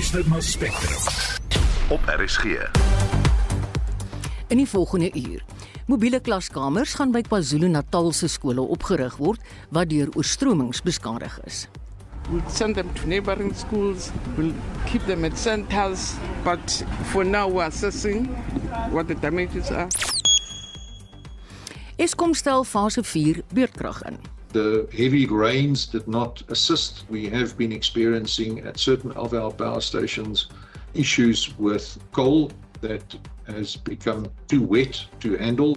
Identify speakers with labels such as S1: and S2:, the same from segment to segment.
S1: luister na Spectrum
S2: op RSG.
S3: In die volgende uur. Mobiele klaskamers gaan by KwaZulu-Natal se skole opgerig word wat deur oorstromings beskadig is.
S4: We'll send them to neighboring schools. We'll keep them at centers. But for now, we're assessing what the damages are.
S3: Eskom stel fase 4 beurtkrag in.
S5: The heavy rains did not assist. We have been experiencing at certain of our power stations issues with coal that has become too wet to handle.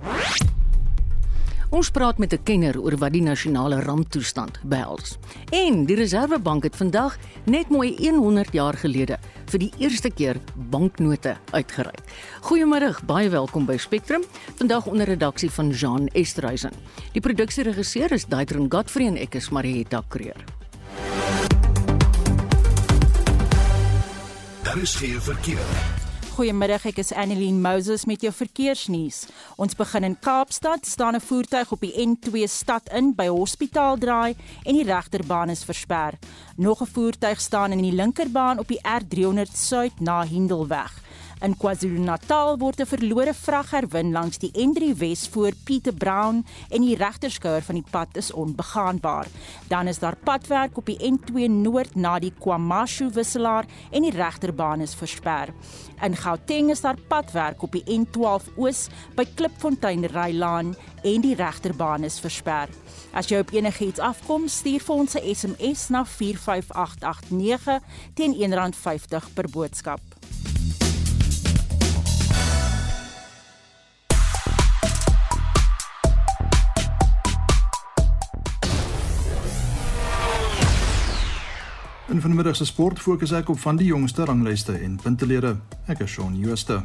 S3: Ons praat met 'n kenner oor wat die nasionale ramptoestand behels. En die Reserwebank het vandag net mooi 100 jaar gelede vir die eerste keer banknote uitgereik. Goeiemôre, baie welkom by Spectrum. Vandag onder redaksie van Jean Estreisen. Die produksieregisseur is Daitron Godfrey en ek is Marieta Kreer.
S1: Daar is geen verkeer.
S6: Goeiemiddag, ek is Annelien Moses met jou verkeersnuus. Ons begin in Kaapstad, staan 'n voertuig op die N2 stad in by Hospitaal Draai en die regterbaan is versper. Nog 'n voertuig staan in die linkerbaan op die R300 Suid na Hindelweg. In KwaZulu-Natal word 'n verlore vrag herwin langs die N3 Wes voor Pieter Brown en die regterskouer van die pad is onbegaanbaar. Dan is daar padwerk op die N2 Noord na die KwaMashu wisselaar en die regterbaan is versper. In Gauteng is daar padwerk op die N12 Oos by Klipfontein Rylaan en die regterbaan is versper. As jy op enigiets afkom, stuur vir ons 'n SMS na 45889 teen R1.50 per boodskap.
S7: In vanmiddag se sport fokus ek op van die jongste ranglyste en puntelede. Ek is Shaun Jooste.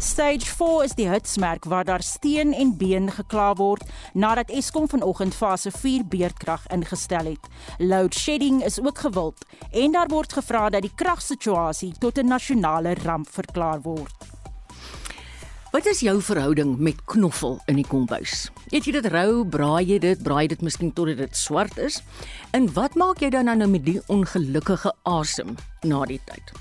S6: Stage 4 is die hitsmerk waar daar steen en been gekla word nadat Eskom vanoggend fase 4 beurtkrag ingestel het. Load shedding is ook gewild en daar word gevra dat die kragsituasie tot 'n nasionale ramp verklaar word.
S3: Wat is jou verhouding met knoffel in die kombuis? Eet jy dit rou, braai jy dit, braai dit miskien totdat dit swart is? En wat maak jy dan nou met die ongelukkige asem na die tyd?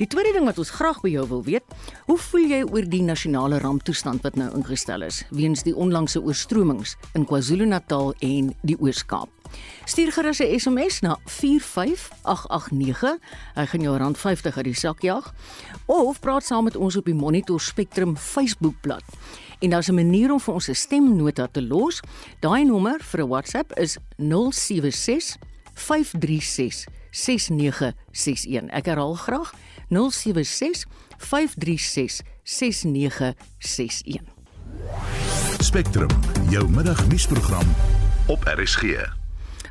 S3: Die tweede ding wat ons graag by jou wil weet, hoe voel jy oor die nasionale ramptoestand wat nou ingestel is weens die onlangse oorstromings in KwaZulu-Natal en die Oos-Kaap? Stuur gerus 'n SMS na 45889. Hy gaan jou rand 50 uit die sak jag of praat saam met ons op die Monitor Spectrum Facebookblad. En daar's 'n manier om vir ons 'n stemnota te los. Daai nommer vir 'n WhatsApp is 076 536 6961. Ek herhaal graag 076 536 6961.
S1: Spectrum, jou middagnuusprogram
S2: op RSG.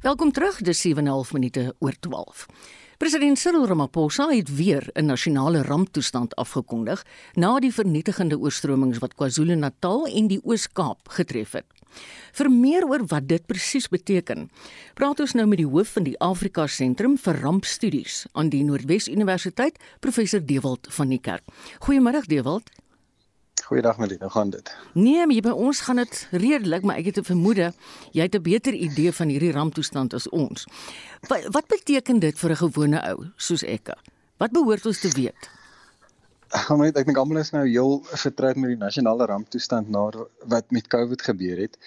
S3: Welkom terug, dis 7:30 minute oor 12. President Cyril Ramaphosa het weer 'n nasionale ramptoestand afgekondig na die vernietigende oorstromings wat KwaZulu-Natal en die Oos-Kaap getref het. Vir meer oor wat dit presies beteken, praat ons nou met die hoof van die Afrika Sentrum vir Rampstudies aan die Noordwes Universiteit, professor Dewald van die Kerk. Goeiemôre Dewald.
S8: Goeiedag Melie, hoe gaan dit?
S3: Nee, maar by ons gaan dit redelik, maar ek het 'n vermoede jy het 'n beter idee van hierdie ramptoestand as ons. Wat, wat beteken dit vir 'n gewone ou soos ek? Wat behoort ons te weet?
S8: Ek ek dink almal is nou heel vertroud met die nasionale ramptoestand na wat met COVID gebeur het.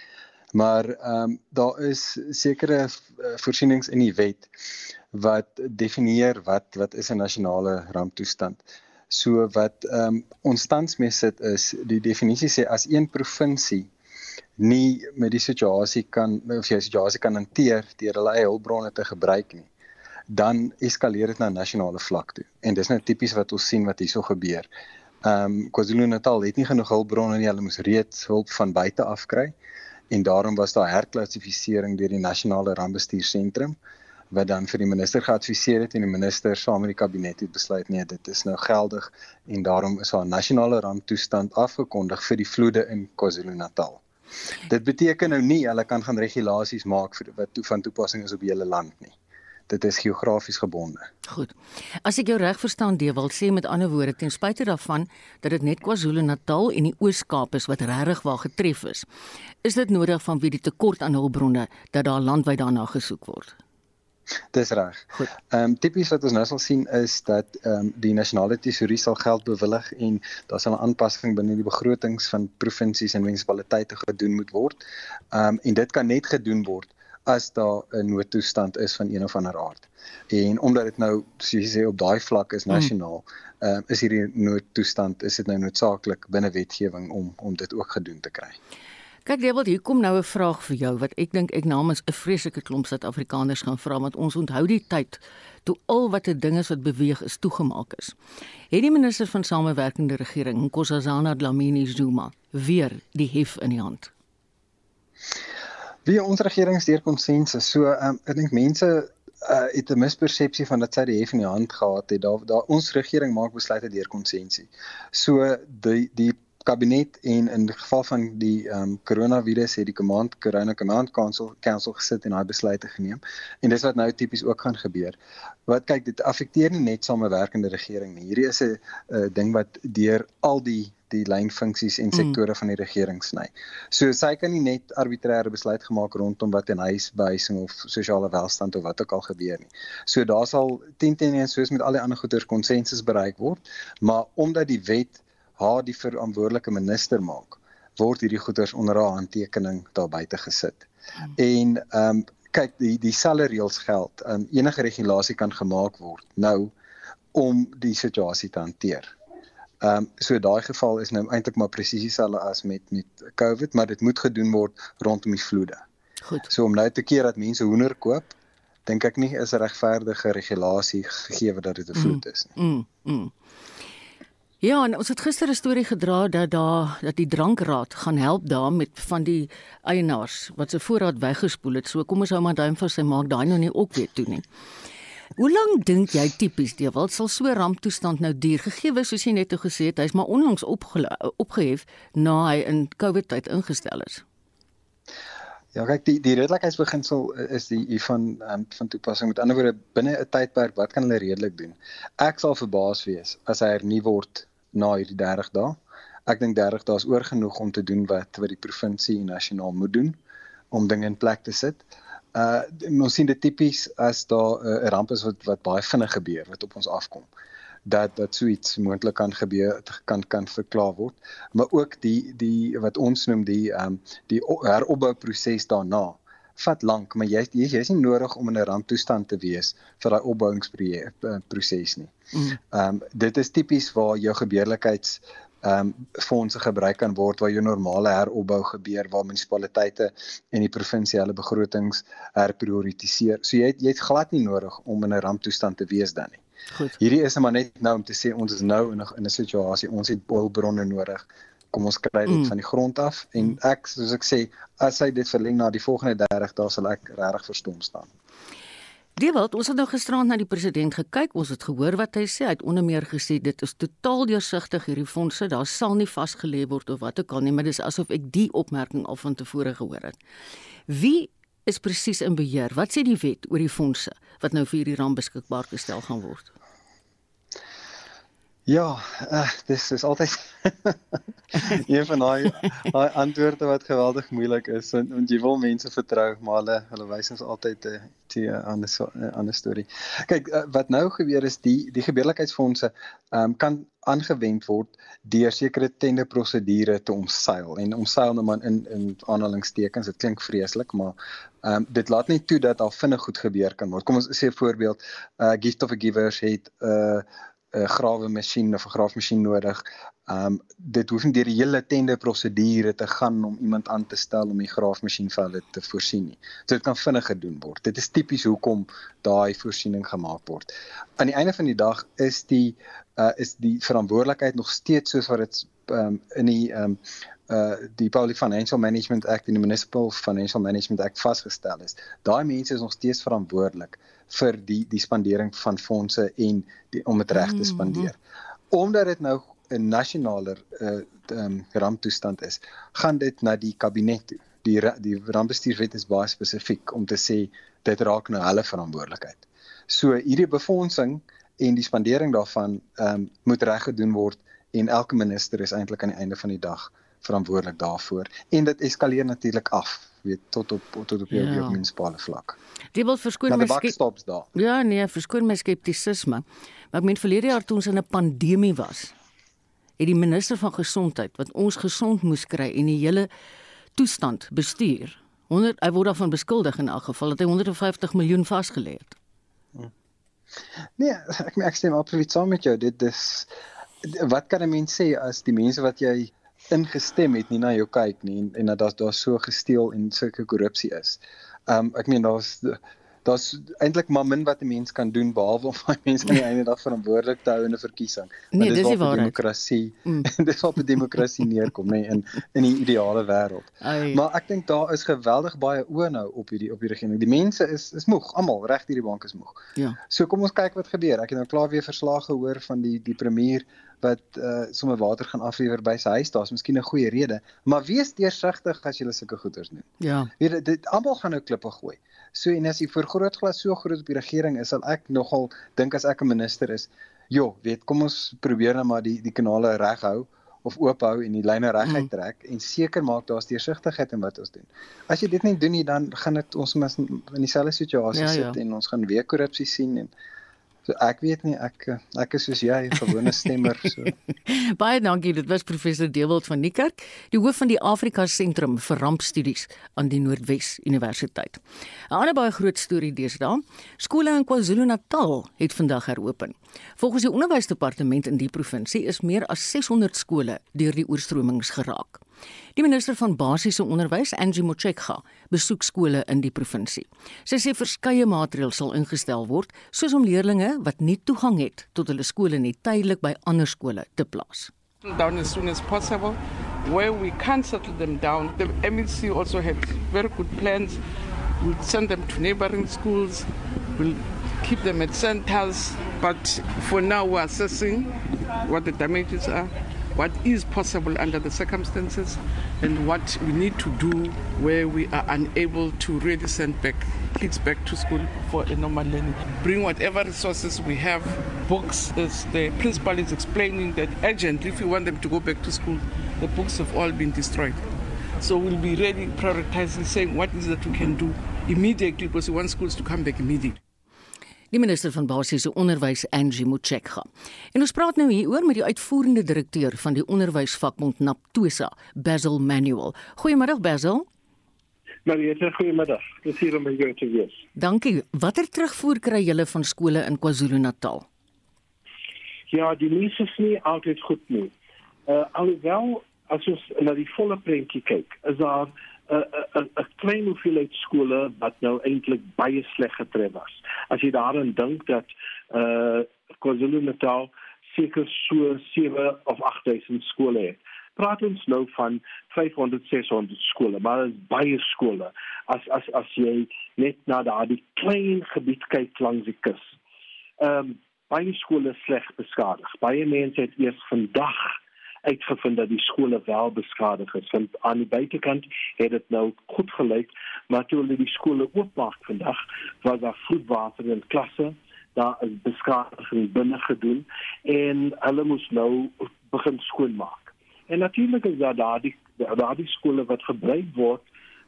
S8: Maar ehm um, daar is sekere voorsienings in die wet wat definieer wat wat is 'n nasionale ramptoestand. So wat ehm um, ons tans mee sit is die definisie sê as een provinsie nie met die situasie kan of jy situasie kan hanteer deur hulle eie hulpbronne te gebruik nie dan eskaleer dit na nasionale vlak toe. En dis nou tipies wat ons sien wat hierso gebeur. Ehm um, KwaZulu-Natal het nie genoeg hulpbronne nie, hulle moes reeds hulp van buite af kry en daarom was daar herklassifisering deur die nasionale rampbestuursentrum wat dan vir die minister geadviseer het en die minister saam met die kabinet het besluit nee dit is nou geldig en daarom is daar 'n nasionale ramptoestand afgekondig vir die vloede in KwaZulu-Natal. Dit beteken nou nie hulle kan gaan regulasies maak vir wat toe van toepassing is op hele land nie. Dit is geografies gebonde.
S3: Goed. As ek jou reg verstaan, Dewald sê met ander woorde ten spyte daarvan dat dit net KwaZulu-Natal en die Oos-Kaap is wat regtig waar getref is, is dit nodig vanweë die tekort aan hulpbronne dat daar landwyd daarna gesoek word.
S8: Dis reg.
S3: Goed.
S8: Ehm um, tipies wat ons nou sal sien is dat ehm um, die nasionale tesourie sal geld bewillig en daar sal 'n aanpassing binne die begrotings van provinsies en munisipaliteite gedoen moet word. Ehm um, en dit kan net gedoen word as daar 'n noodtoestand is van een of ander aard. En omdat dit nou soos jy sê op daai vlak is nasionaal, ehm um, is hierdie noodtoestand is dit nou noodsaaklik binne wetgewing om om dit ook gedoen te kry.
S3: Kyk Dewald, hier kom nou 'n vraag vir jou wat ek dink ek namens 'n vreeslike klomp Suid-Afrikaners gaan vra want ons onthou die tyd toe al wat 'n ding is wat beweeg is toegemaak is. Het die minister van samewerkende regering, Nkosazana Dlamini Zuma, weer die hef in die hand?
S8: Wie ons regering is deur konsensus. So um, ek dink mense uh, het 'n mispersepsie van dat sy die hef in die hand gehad het. Daar daar ons regering maak besluite deur konsensus. So die die kabinet en in die geval van die ehm um, koronavirus het die command corona command council council gesit en daai besluite geneem en dis wat nou tipies ook gaan gebeur. Wat kyk dit affekteer nie net samewerkende regering nie. Hierdie is 'n uh, ding wat deur al die die lynfunksies en sektore mm. van die regering sny. So sy kan nie net arbitreëre besluit gemaak rondom wat in huisbehuising of sosiale welstand of wat ook al gebeur nie. So daar sal 10 teen 1 soos met al die ander goeders konsensus bereik word, maar omdat die wet haar die verantwoordelike minister maak, word hierdie goeders onder haar handtekening daar buite gesit. Hmm. En ehm um, kyk die dieselfde reëls geld. Ehm um, enige regulasie kan gemaak word nou om die situasie te hanteer. Ehm um, so daai geval is nou eintlik maar presies dieselfde as met met COVID, maar dit moet gedoen word rondom die vloede.
S3: Goed.
S8: So om nou te keer dat mense hoender koop, dink ek nie is regverdige regulasie gegee dat dit 'n vloed is
S3: nie. Mm, mm. Ja, en ons het gister 'n storie gedra dat daar dat die drankraad gaan help daar met van die eienaars wat se voorraad weggespoel het. So kom ons hou maar duim vir sy maak daai nou nie ook weer toe nie. Hoe lank dink jy tipies die wat sal so ramptoestand nou duur gegee soos jy net gesê het hy's maar onlangs opgehef na hy in COVID tyd ingestel is.
S8: Ja, kyk die die redelikheidsbeginsel is die van um, van toepassing. Met ander woorde, binne 'n tydperk, wat kan hulle redelik doen? Ek sal verbaas wees as hy hernie word na hierdie 30 dae. Ek dink 30 dae is oor genoeg om te doen wat wat die provinsie en nasionaal moet doen om dinge in plek te sit. Uh ons sien dit tipies as daar 'n uh, ramp is wat wat baie vinnig gebeur wat op ons afkom dat dat so iets moontlik kan gebeur kan kan verklaar word maar ook die die wat ons noem die ehm um, die heropbouproses daarna vat lank, maar jy jy is nie nodig om in 'n ramptoestand te wees vir daai opbouingsproses nie. Mm. Ehm um, dit is tipies waar jou gebeurlikheids ehm um, fondse gebruik kan word waar jou normale heropbou gebeur waar munisipaliteite en die provinsiale begrotings herprioritiseer. So jy het, jy het glad nie nodig om in 'n ramptoestand te wees dan nie.
S3: Goed.
S8: Hierdie is maar net nou om te sê ons is nou in 'n in 'n situasie ons het boelbronne nodig kom ons kry dit mm. van die grond af en mm. ek soos ek sê as hy dit verleng na die volgende 30 dae sal ek regtig verstom staan.
S3: Dewald, ons het nou gisterand na die president gekyk. Ons het gehoor wat hy sê. Hy het onder meer gesê dit is totaal deursigtig hierdie fondse. Daar sal nie vasgelê word of wat ook al nie, maar dis asof ek die opmerking al van tevore gehoor het. Wie is presies in beheer? Wat sê die wet oor die fondse wat nou vir hierdie ramp beskikbaar gestel gaan word?
S8: Ja, uh, dis is altyd een van daai daai antwoorde wat geweldig moeilik is want, want jy wil mense vertrou maar hulle hulle wys ons altyd 'n uh, ander so, uh, ander storie. Kyk uh, wat nou gebeur is die die gebeurlikheidsfondse um, kan aangewend word deur sekere tenderprosedure te omseil en omseil nou maar in in aanhalingstekens dit klink vreeslik maar um, dit laat nie toe dat al vinnig goed gebeur kan word. Kom ons sê 'n voorbeeld, uh, gift of a givers het 'n uh, 'n grawe masjien of 'n graafmasjien nodig. Um dit hoef nie deur die hele tender prosedure te gaan om iemand aan te stel om die graafmasjien vir hulle te voorsien nie. So dit kan vinnig gedoen word. Dit is tipies hoekom daai voorsiening gemaak word. Aan die einde van die dag is die uh is die verantwoordelikheid nog steeds soos wat dit um in die um uh die Public Financial Management Act en die Municipal Financial Management Act vasgestel is. Daai mense is nog steeds verantwoordelik vir die die spandering van fondse en die om dit reg te mm-hmm. spandeer. Omdat dit nou 'n nasionale uh um, ramptoestand is, gaan dit na die kabinet toe. Die die rampbestuurswet is baie spesifiek om te sê dit raak nou hulle verantwoordelikheid. So hierdie befondsing en die spandering daarvan um moet reg gedoen word en elke minister is eintlik aan die einde van die dag verantwoordelik daarvoor en dit eskaleer natuurlik af weet tot op tot op jou
S3: Ja.
S8: ja. munisipale vlak.
S3: Dit wil verskoon
S8: Nou
S3: my
S8: die
S3: skep-
S8: bakstops daar.
S3: Ja, nee, verskoon my skeptisisme. Maar ek meen verlede jaar toe ons in 'n pandemie was, het die minister van gesondheid wat ons gesond moes kry en die hele toestand bestuur. 100 hy word daarvan beskuldig in elk geval dat hy 150 miljoen vasgelê het.
S8: Nee, ek ek stem absoluut saam met jou. Dit is wat kan 'n mens sê as die mense wat jy ingestem het nie na jou kyk nie en, en dat daar daar so gesteel en sulke korrupsie is. Um ek meen daar's daar's eintlik maar min wat 'n mens kan doen behalwe om daai mense aan die einde dag verantwoordelik te hou in 'n verkiesing.
S3: Nee, dis die
S8: waarop
S3: waarheid.
S8: demokrasie
S3: Mm.
S8: mm. dis op demokrasie neerkom, nê, in in die ideale wêreld. Maar ek dink daar is geweldig baie oë nou op hierdie op hierdie regering. Die mense is is moeg, almal reg hierdie bank is moeg.
S3: Ja.
S8: So kom ons kyk wat gebeur. Ek het nou klaar weer verslae gehoor van die die premier wat uh sommer water gaan aflewer by sy huis. Daar's miskien 'n goeie rede, maar wees deursigtig as jy sulke goeders doen.
S3: Ja.
S8: Weet dit, dit almal gaan nou klippe gooi. So en as die vergrootglas so groot op die regering is, sal ek nogal dink as ek 'n minister is, jo, weet, kom ons probeer nou maar die die kanale reg hou of oop hou en die lyne reguit
S3: Mm.
S8: trek en seker maak daar's deursigtigheid in wat ons doen. As jy dit nie doen nie, dan gaan dit ons mis in dieselfde situasie
S3: Ja,
S8: ja,
S3: ja.
S8: sit en ons gaan weer korrupsie sien en so ek weet nie ek ek is soos jy, 'n gewone stemmer so.
S3: Baie dankie. Dit was professor Dewald van Niekerk, die hoof van die Afrika Sentrum vir Rampstudies aan die Noordwes Universiteit. 'n Ander baie groot storie deesdae, skole in KwaZulu-Natal het vandag heropen. Volgens die onderwysdepartement in die provinsie is meer as 600 skole deur die oorstromings geraak. Die minister van basiese onderwys, Angie Motshekga, besoek skole in die provinsie. Sy sê verskeie maatreëls sal ingestel word, soos om leerders wat nie toegang het tot hulle skole nie tydelik by ander skole te plaas.
S4: down as soon as possible. Where we can't settle them down, the MEC also has very good plans. We'll send them to neighboring schools. We'll keep them at centers. But for now, we're assessing what the damages are, what is possible under the circumstances, and what we need to do where we are unable to really send back kids back to school for a normal learning. Bring whatever resources we have, books, as the principal is explaining that urgently, if we want them to go back to school, the books have all been destroyed. So we'll be really prioritizing, saying what is that we can do immediately because we want schools to come back immediately.
S3: Die minister van basiese onderwys Angie Motshekga. En ons praat nou hieroor met die uitvoerende direkteur van die onderwysvakbond Naptosa, Basil Manuel. Goeiemôre Basil.
S9: Mariette, goeiemiddag. Dis hier om by jou te wees.
S3: Dankie. Watter terugvoer kry julle van skole in KwaZulu-Natal?
S9: Ja, die nuus is nie altyd goed nie. Uh alhoewel as ons na die volle prentjie kyk, is daar 'n 'n 'n klein hoeveelheid skole wat nou eintlik baie sleg getref was. As jy daaraan dink dat uh KwaZulu-Natal seker so 7 of 8000 skole het. Praat ons nou van 500 600 skole, maar dit is baie skole as as as jy net na daardie klein gebied kyk langs die kus. Ehm um, baie skole sleg beskadig. Baie mense het eers vandag uitgevind dat die skole wel beskadig is. Want aan die buitekant het dit nou goed gelyk, maar toe hulle die skole oopmaak vandag, was daar vloedwater in klasse, daar is beskadiging binne gedoen en hulle moes nou begin skoonmaak. En natuurlik is daar daardie daardie skole wat gebruik word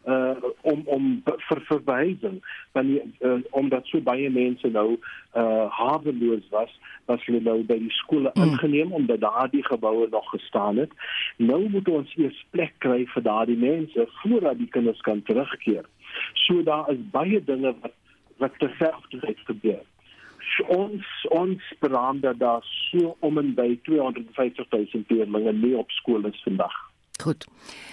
S9: uh om om vir behuising want uh, omdat so baie mense nou uh haweloos was was hulle nou by die skole mm. ingeneem omdat daardie geboue nog gestaan het. Nou moet ons eers plek kry vir daardie mense voordat die kinders kan terugkeer. So daar is baie dinge wat wat terselfdertyd gebeur. Ons ons beraam dat daar so om en by 250 000 leerders nie op skool is vandag.
S3: Goed.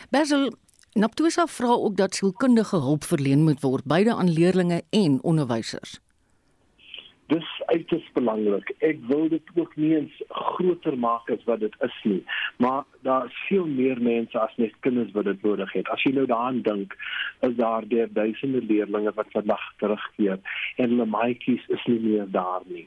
S3: Basil Naptosa vra ook dat sielkundige hulp verleen moet word beide aan leerders en onderwysers.
S9: Dis uiters belangrik. Ek wil dit ook nie eens groter maak as wat dit is nie, maar daar is veel meer mense as net kinders wat dit nodig het. As jy nou daaraan dink, is daar deur duisende leerders wat vandag terugkeer en hulle maatjies is nie meer daar nie.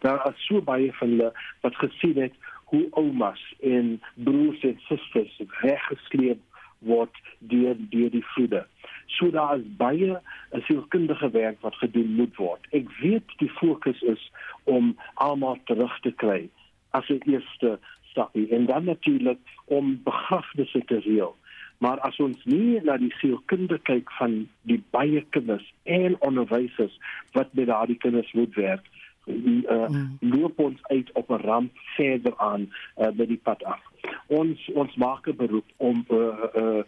S9: Daar is so baie van hulle wat gesien het hoe oumas en broers en susters weggesleep word deur deur die vloede. So daar is baie sielkundige werk wat gedoen moet word. Ek weet die fokus is om almal terug te kry as 'n eerste stapie en dan natuurlik om begrafnisse te reël. Maar as ons nie na die sielkunde kyk van die baie kinders en onderwysers wat met daardie kinders moet werk, uh, mm. loop ons uit op 'n ramp verder aan uh, by die pad af. Ons ons maak 'n beroep om uh, uh,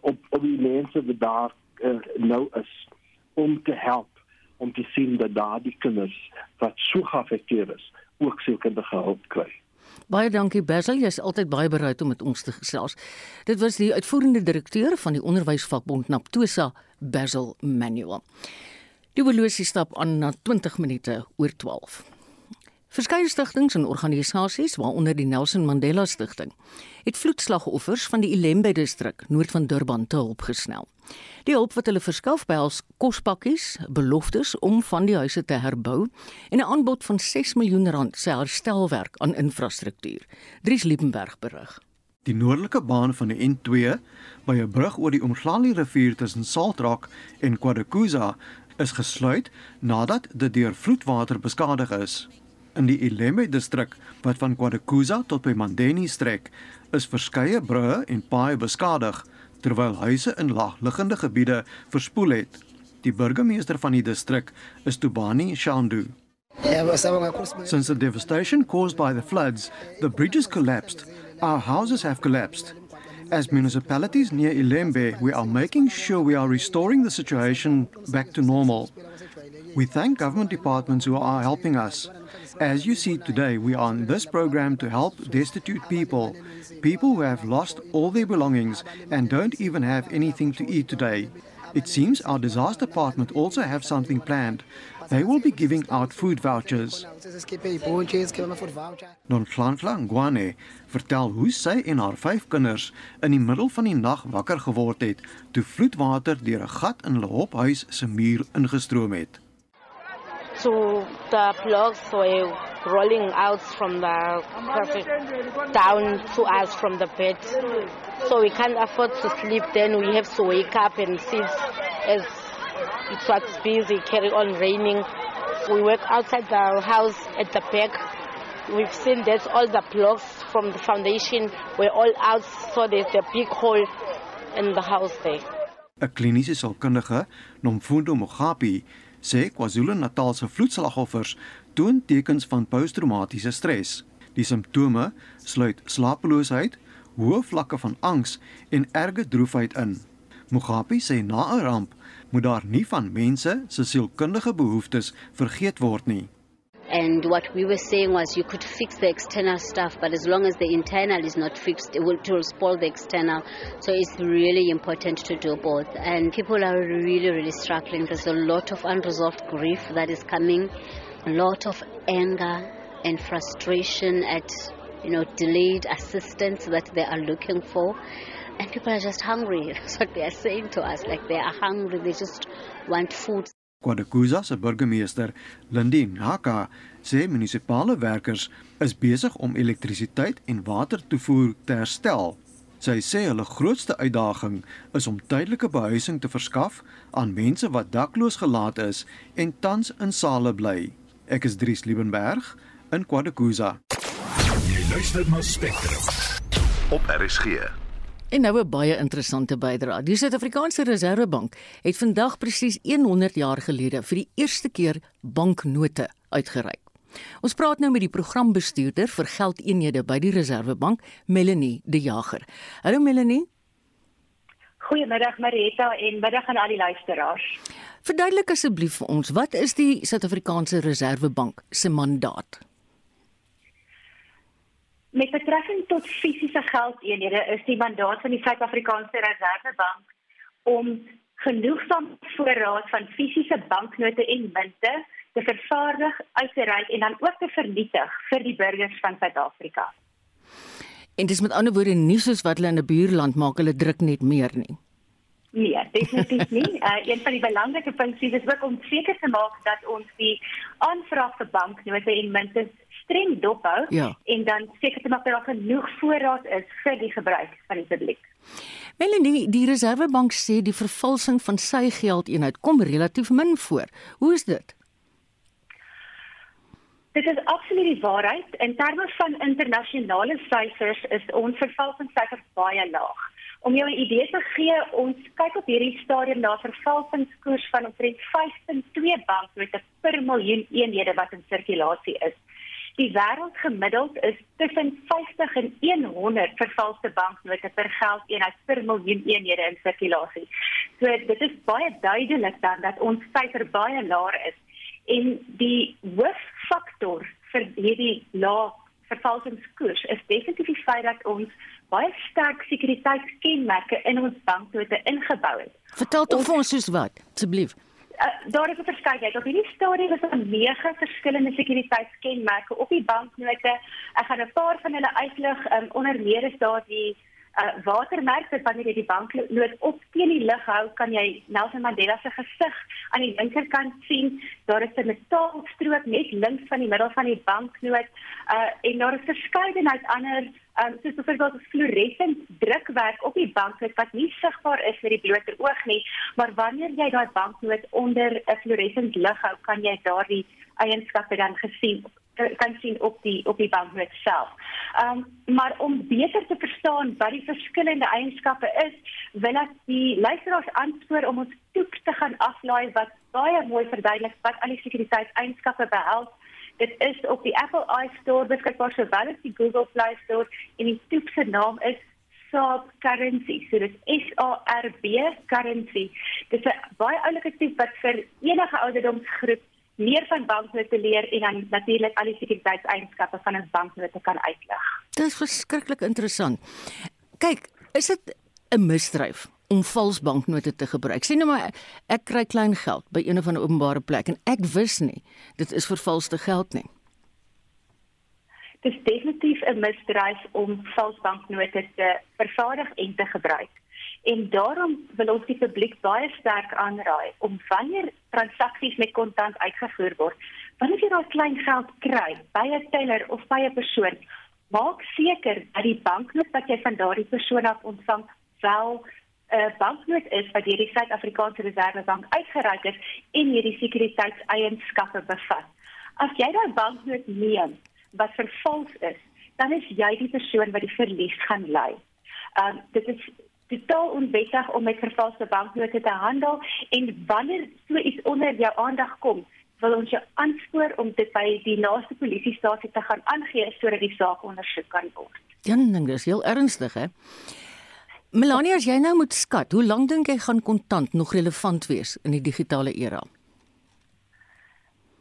S9: op op die mense wat daar uh, nou is om te help om te sien dat daardie kinders wat so geaffekteer is, ook sielkundige hulp kry.
S3: Baie dankie Basil, jy's altyd baie bereid om met ons te gesels. Dit was die uitvoerende direkteur van die onderwysvakbond Naptosa, Basil Manuel. Die horlosie stap aan na 20 minute oor 12. Verskeie stigtings en organisasies, waaronder die Nelson Mandela Stichting, het vloedslagoffers van die Ilembe distrik noord van Durban te hulp gesnel. Die hulp wat hulle verskaf behels kospakkies, beloftes om van die huise te herbou en 'n aanbod van 6 miljoen rand se herstelwerk aan infrastruktuur. Dries Liebenberg berig.
S10: Die noordelike baan van die N2 by 'n brug oor die Omhlali rivier tussen Saltrak en KwaDokuza is gesluit nadat dit deur vloedwater beskadig is. In die Ilembe distrik wat van KwaDokuza tot by Mandeni strek, is verskeie brûe en paaie beskadig terwyl huise in laagliggende gebiede verspoel het. Die burgemeester van die distrik is Tubani Shandu. Since the devastation caused by the floods, the bridges collapsed, our houses have collapsed. As municipalities near Ilembe, we are making sure we are restoring the situation back to normal. We thank government departments who are helping us. As you see today, we are on this program to help destitute people, people who have lost all their belongings and don't even have anything to eat today. It seems our disaster department also have something planned. They will be giving out food vouchers. Non Flanfla Ngwane vertel hoe sy en haar vyf kinders in die middel van die nag wakker geword het toe vloedwater deur 'n gat in hulle hophuis se muur ingestroom het.
S11: So the blocks were rolling out from the perfect down to us from the bed. So we can't afford to sleep then we have to wake up and sit as it was busy carry on raining. We work outside the house at the back. We've seen that all the blocks from the foundation were all out, so there's a big hole in the house there.
S10: 'n Kliniese sielkundige, Nomfundo Mogapi, sê KwaZulu-Natal se vloedslagoffers toon tekens van posttraumatiese stres. Die simptome sluit slapeloosheid, hoë vlakke van angs en erge droefheid in. Mogapi sê na 'n ramp moet daar nie van mense se sielkundige behoeftes vergeet word nie.
S12: And what we were saying was you could fix the external stuff, but as long as the internal is not fixed, it will, it will spoil the external. So it's really important to do both. And people are really, really struggling. There's a lot of unresolved grief that is coming, a lot of anger and frustration at, you know, delayed assistance that they are looking for. And people are just hungry. That's what they are saying to us. Like they are hungry. They just want food.
S10: KwaDokuza se burgemeester, Lindy Naka, sê munisipale werkers is besig om elektrisiteit en watertoevoer te herstel. Sy sê hulle grootste uitdaging is om tydelike behuising te verskaf aan mense wat dakloos gelaat is en tans in sale bly. Ek is Dries Liebenberg in KwaDokuza.
S1: Jy luister na Spectrum
S2: op RSG.
S3: En nou 'n baie interessante bydrae. Die Suid-Afrikaanse Reserwebank het vandag presies 100 jaar gelede vir die eerste keer banknote uitgereik. Ons praat nou met die programbestuurder vir geldeenhede by die Reserwebank, Melanie De Jager. Hallo Melanie.
S13: Goeiemiddag Marita en middag aan al die luisteraars.
S3: Verduidelik asseblief vir ons, wat is die Suid-Afrikaanse Reserwebank se mandaat?
S13: Met betrekking tot fisiese geldeenhede is die mandaat van die Suid-Afrikaanse Reserwebank om genoegsaam voorraad van fisiese banknote en munte te vervaardig, uit te reik en dan ook te vernietig vir die burgers van Suid-Afrika.
S3: En dis met ander woorde nie soos wat hulle in 'n buurland maak, hulle druk net meer nie.
S13: Nee, definitief nie. Uh, een van die belangrike punte is ook om seker te maak dat ons die aanvraag vir banknote en munte streng dophou
S3: ja.
S13: en dan seker te maak dat daar genoeg voorraad is vir die gebruik van die publiek.
S3: Melanie, die Reserwebank sê die vervalsing van sy geldeenheid kom relatief min voor. Hoe is dit?
S13: Dit is absoluut die waarheid. In terme van internasionale syfers is ons vervalsingssyfer baie laag. Om jou 'n idee te gee, ons kyk op hierdie stadium na vervalsingskoers van omtrent 5.2 banknote per miljoen eenhede wat in sirkulasie is. Die wêreldgemiddeld is tussen 50 en 100 vervalste banknote per geldeenheid per miljoen eenhede in sirkulasie. So dit is baie duidelik dan dat ons syfer baie laag is en die hooffaktor vir hierdie lae vervalsingskoers is definitief die feit dat ons baie sterk sekuriteitskenmerke in ons banknote ingebou het.
S3: Vertel tog vir ons soos wat, asseblief.
S13: Uh, daar is 'n verskeidenheid. Op hierdie stadium is daar nege verskillende sekuriteitskenmerke op die banknote. Ek gaan 'n paar van hulle uitlig. Um, onder meer is daar die uh, watermerk wat wanneer jy die banknoot op teen die lig hou, kan jy Nelson Mandela se gesig aan die linkerkant sien. Daar is 'n metaalstrook net links van die middel van die banknoot. Uh en daar is verskeidenheid ander um, soos byvoorbeeld fluoresent drukwerk op die banknoot wat nie sigbaar is met die blote oog nie, maar wanneer jy daai banknoot onder 'n fluoresent lig hou, kan jy daardie eienskappe dan gesien kan sien op die op die banknoot self. Ehm um, maar om beter te verstaan wat die verskillende eienskappe is, wil ek die luisteraars aanspoor om ons toep te gaan aflaai wat baie mooi verduidelik wat al die sekuriteitseienskappe behels. Dit is op die Apple iStore beskikbaar sowel as die Google Play Store en die toep se naam is Saab Currency. So dit is S A R B Currency. Dit is 'n baie oulike toep wat vir enige ouderdomsgroep meer van banknote leer en dan natuurlik al die sekuriteitseienskappe van 'n banknote kan uitlig.
S3: Dit is verskriklik interessant. Kyk, is dit 'n misdryf om vals banknote te gebruik? Sien nou maar ek kry klein geld by een of ander openbare plek en ek wis nie dit is vervalste geld nie.
S13: Dit is definitief 'n misdryf om vals banknote te vervaardig en te gebruik. En daarom wil ons die publiek baie sterk aanraai om wanneer transaksies met kontant uitgevoer word, wanneer jy daai klein geld kry by 'n teller of by 'n persoon, maak seker dat die banknoot wat jy van daardie persoon af ontvang wel 'n uh, banknoot is wat deur die Suid-Afrikaanse Reservebank uitgereik is en hierdie sekuriteitseienskappe bevat. As jy daai banknoot neem wat vervals is, dan is jy die persoon wat die verlies gaan ly. Um dit is totaal onwettig om met vervalste banknote te handel en wanneer so iets onder jou aandag kom, wil ons jou aanspoor om dit by die naaste polisiestasie te gaan aangee sodat die saak ondersoek kan word.
S3: Ja, ding is heel ernstig hè. Melanie, as jy nou moet skat, hoe lank dink jy gaan kontant nog relevant wees in die digitale era?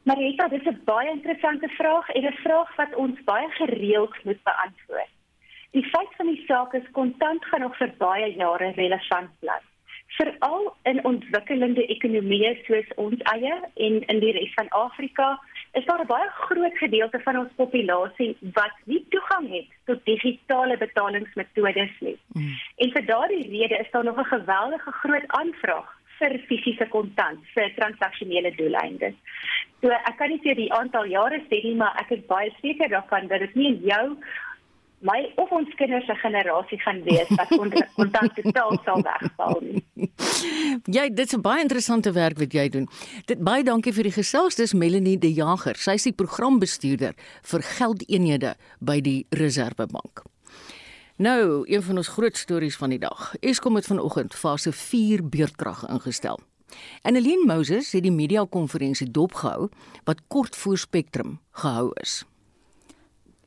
S13: Marita, dit is 'n baie interessante vraag en 'n vraag wat ons baie gereeld moet beantwoord. Die feit van die saak is kontant gaan nog vir baie jare relevant bly. Veral in ontwikkelende ekonomieë soos ons eie en in die res van Afrika is daar 'n baie groot gedeelte van ons populasie wat nie toegang het tot digitale betalingsmetodes nie. Mm. En vir daardie rede is daar nog 'n geweldige groot aanvraag vir fisiese kontant vir transaksionele doeleindes. So ek kan nie sê die aantal jare sê nie, maar ek is baie seker daarvan dat dit nie in jou my of ons kinders se generasie gaan wees wat kontant totaal sal wegval nie.
S3: Ja, dit is 'n baie interessante werk wat jy doen. Dit baie dankie vir die gesels. Dis Melanie De Jager. Sy is die programbestuurder vir geldeenhede by die Reserwebank. Nou, een van ons groot stories van die dag. Eskom het vanoggend fase 4 beurtkrag ingestel. Annelien Moses het die media konferensie dopgehou wat kort voor Spectrum gehou is.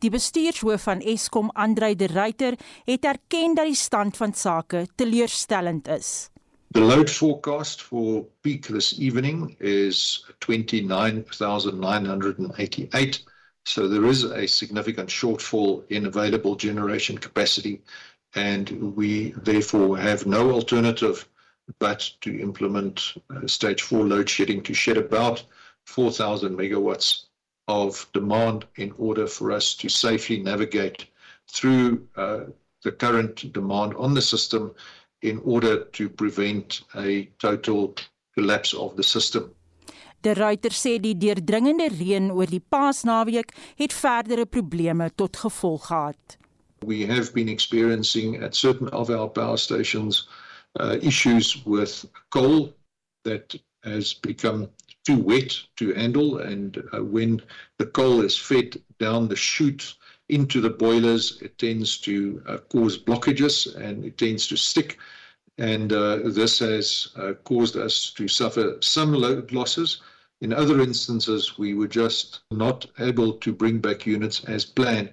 S6: Die bestuurshoof van Eskom, Andrei de Ruyter, het erken dat die stand van sake teleurstellend is.
S5: The load forecast for peak this evening is 29,988. So there is a significant shortfall in available generation capacity, and we therefore have no alternative but to implement uh, stage four load shedding to shed about 4,000 megawatts of demand in order for us to safely navigate through uh, the current demand on the system in order to prevent a total collapse of the system.
S6: De Ruiter sê die deurdringende reën oor die Paasnaweek het verdere probleme tot gevolg gehad.
S5: We have been experiencing at certain of our power stations uh, issues with coal that has become too wet to handle and uh, when the coal is fed down the chute into the boilers, it tends to uh, cause blockages and it tends to stick. And uh, this has uh, caused us to suffer some load losses. In other instances, we were just not able to bring back units as planned.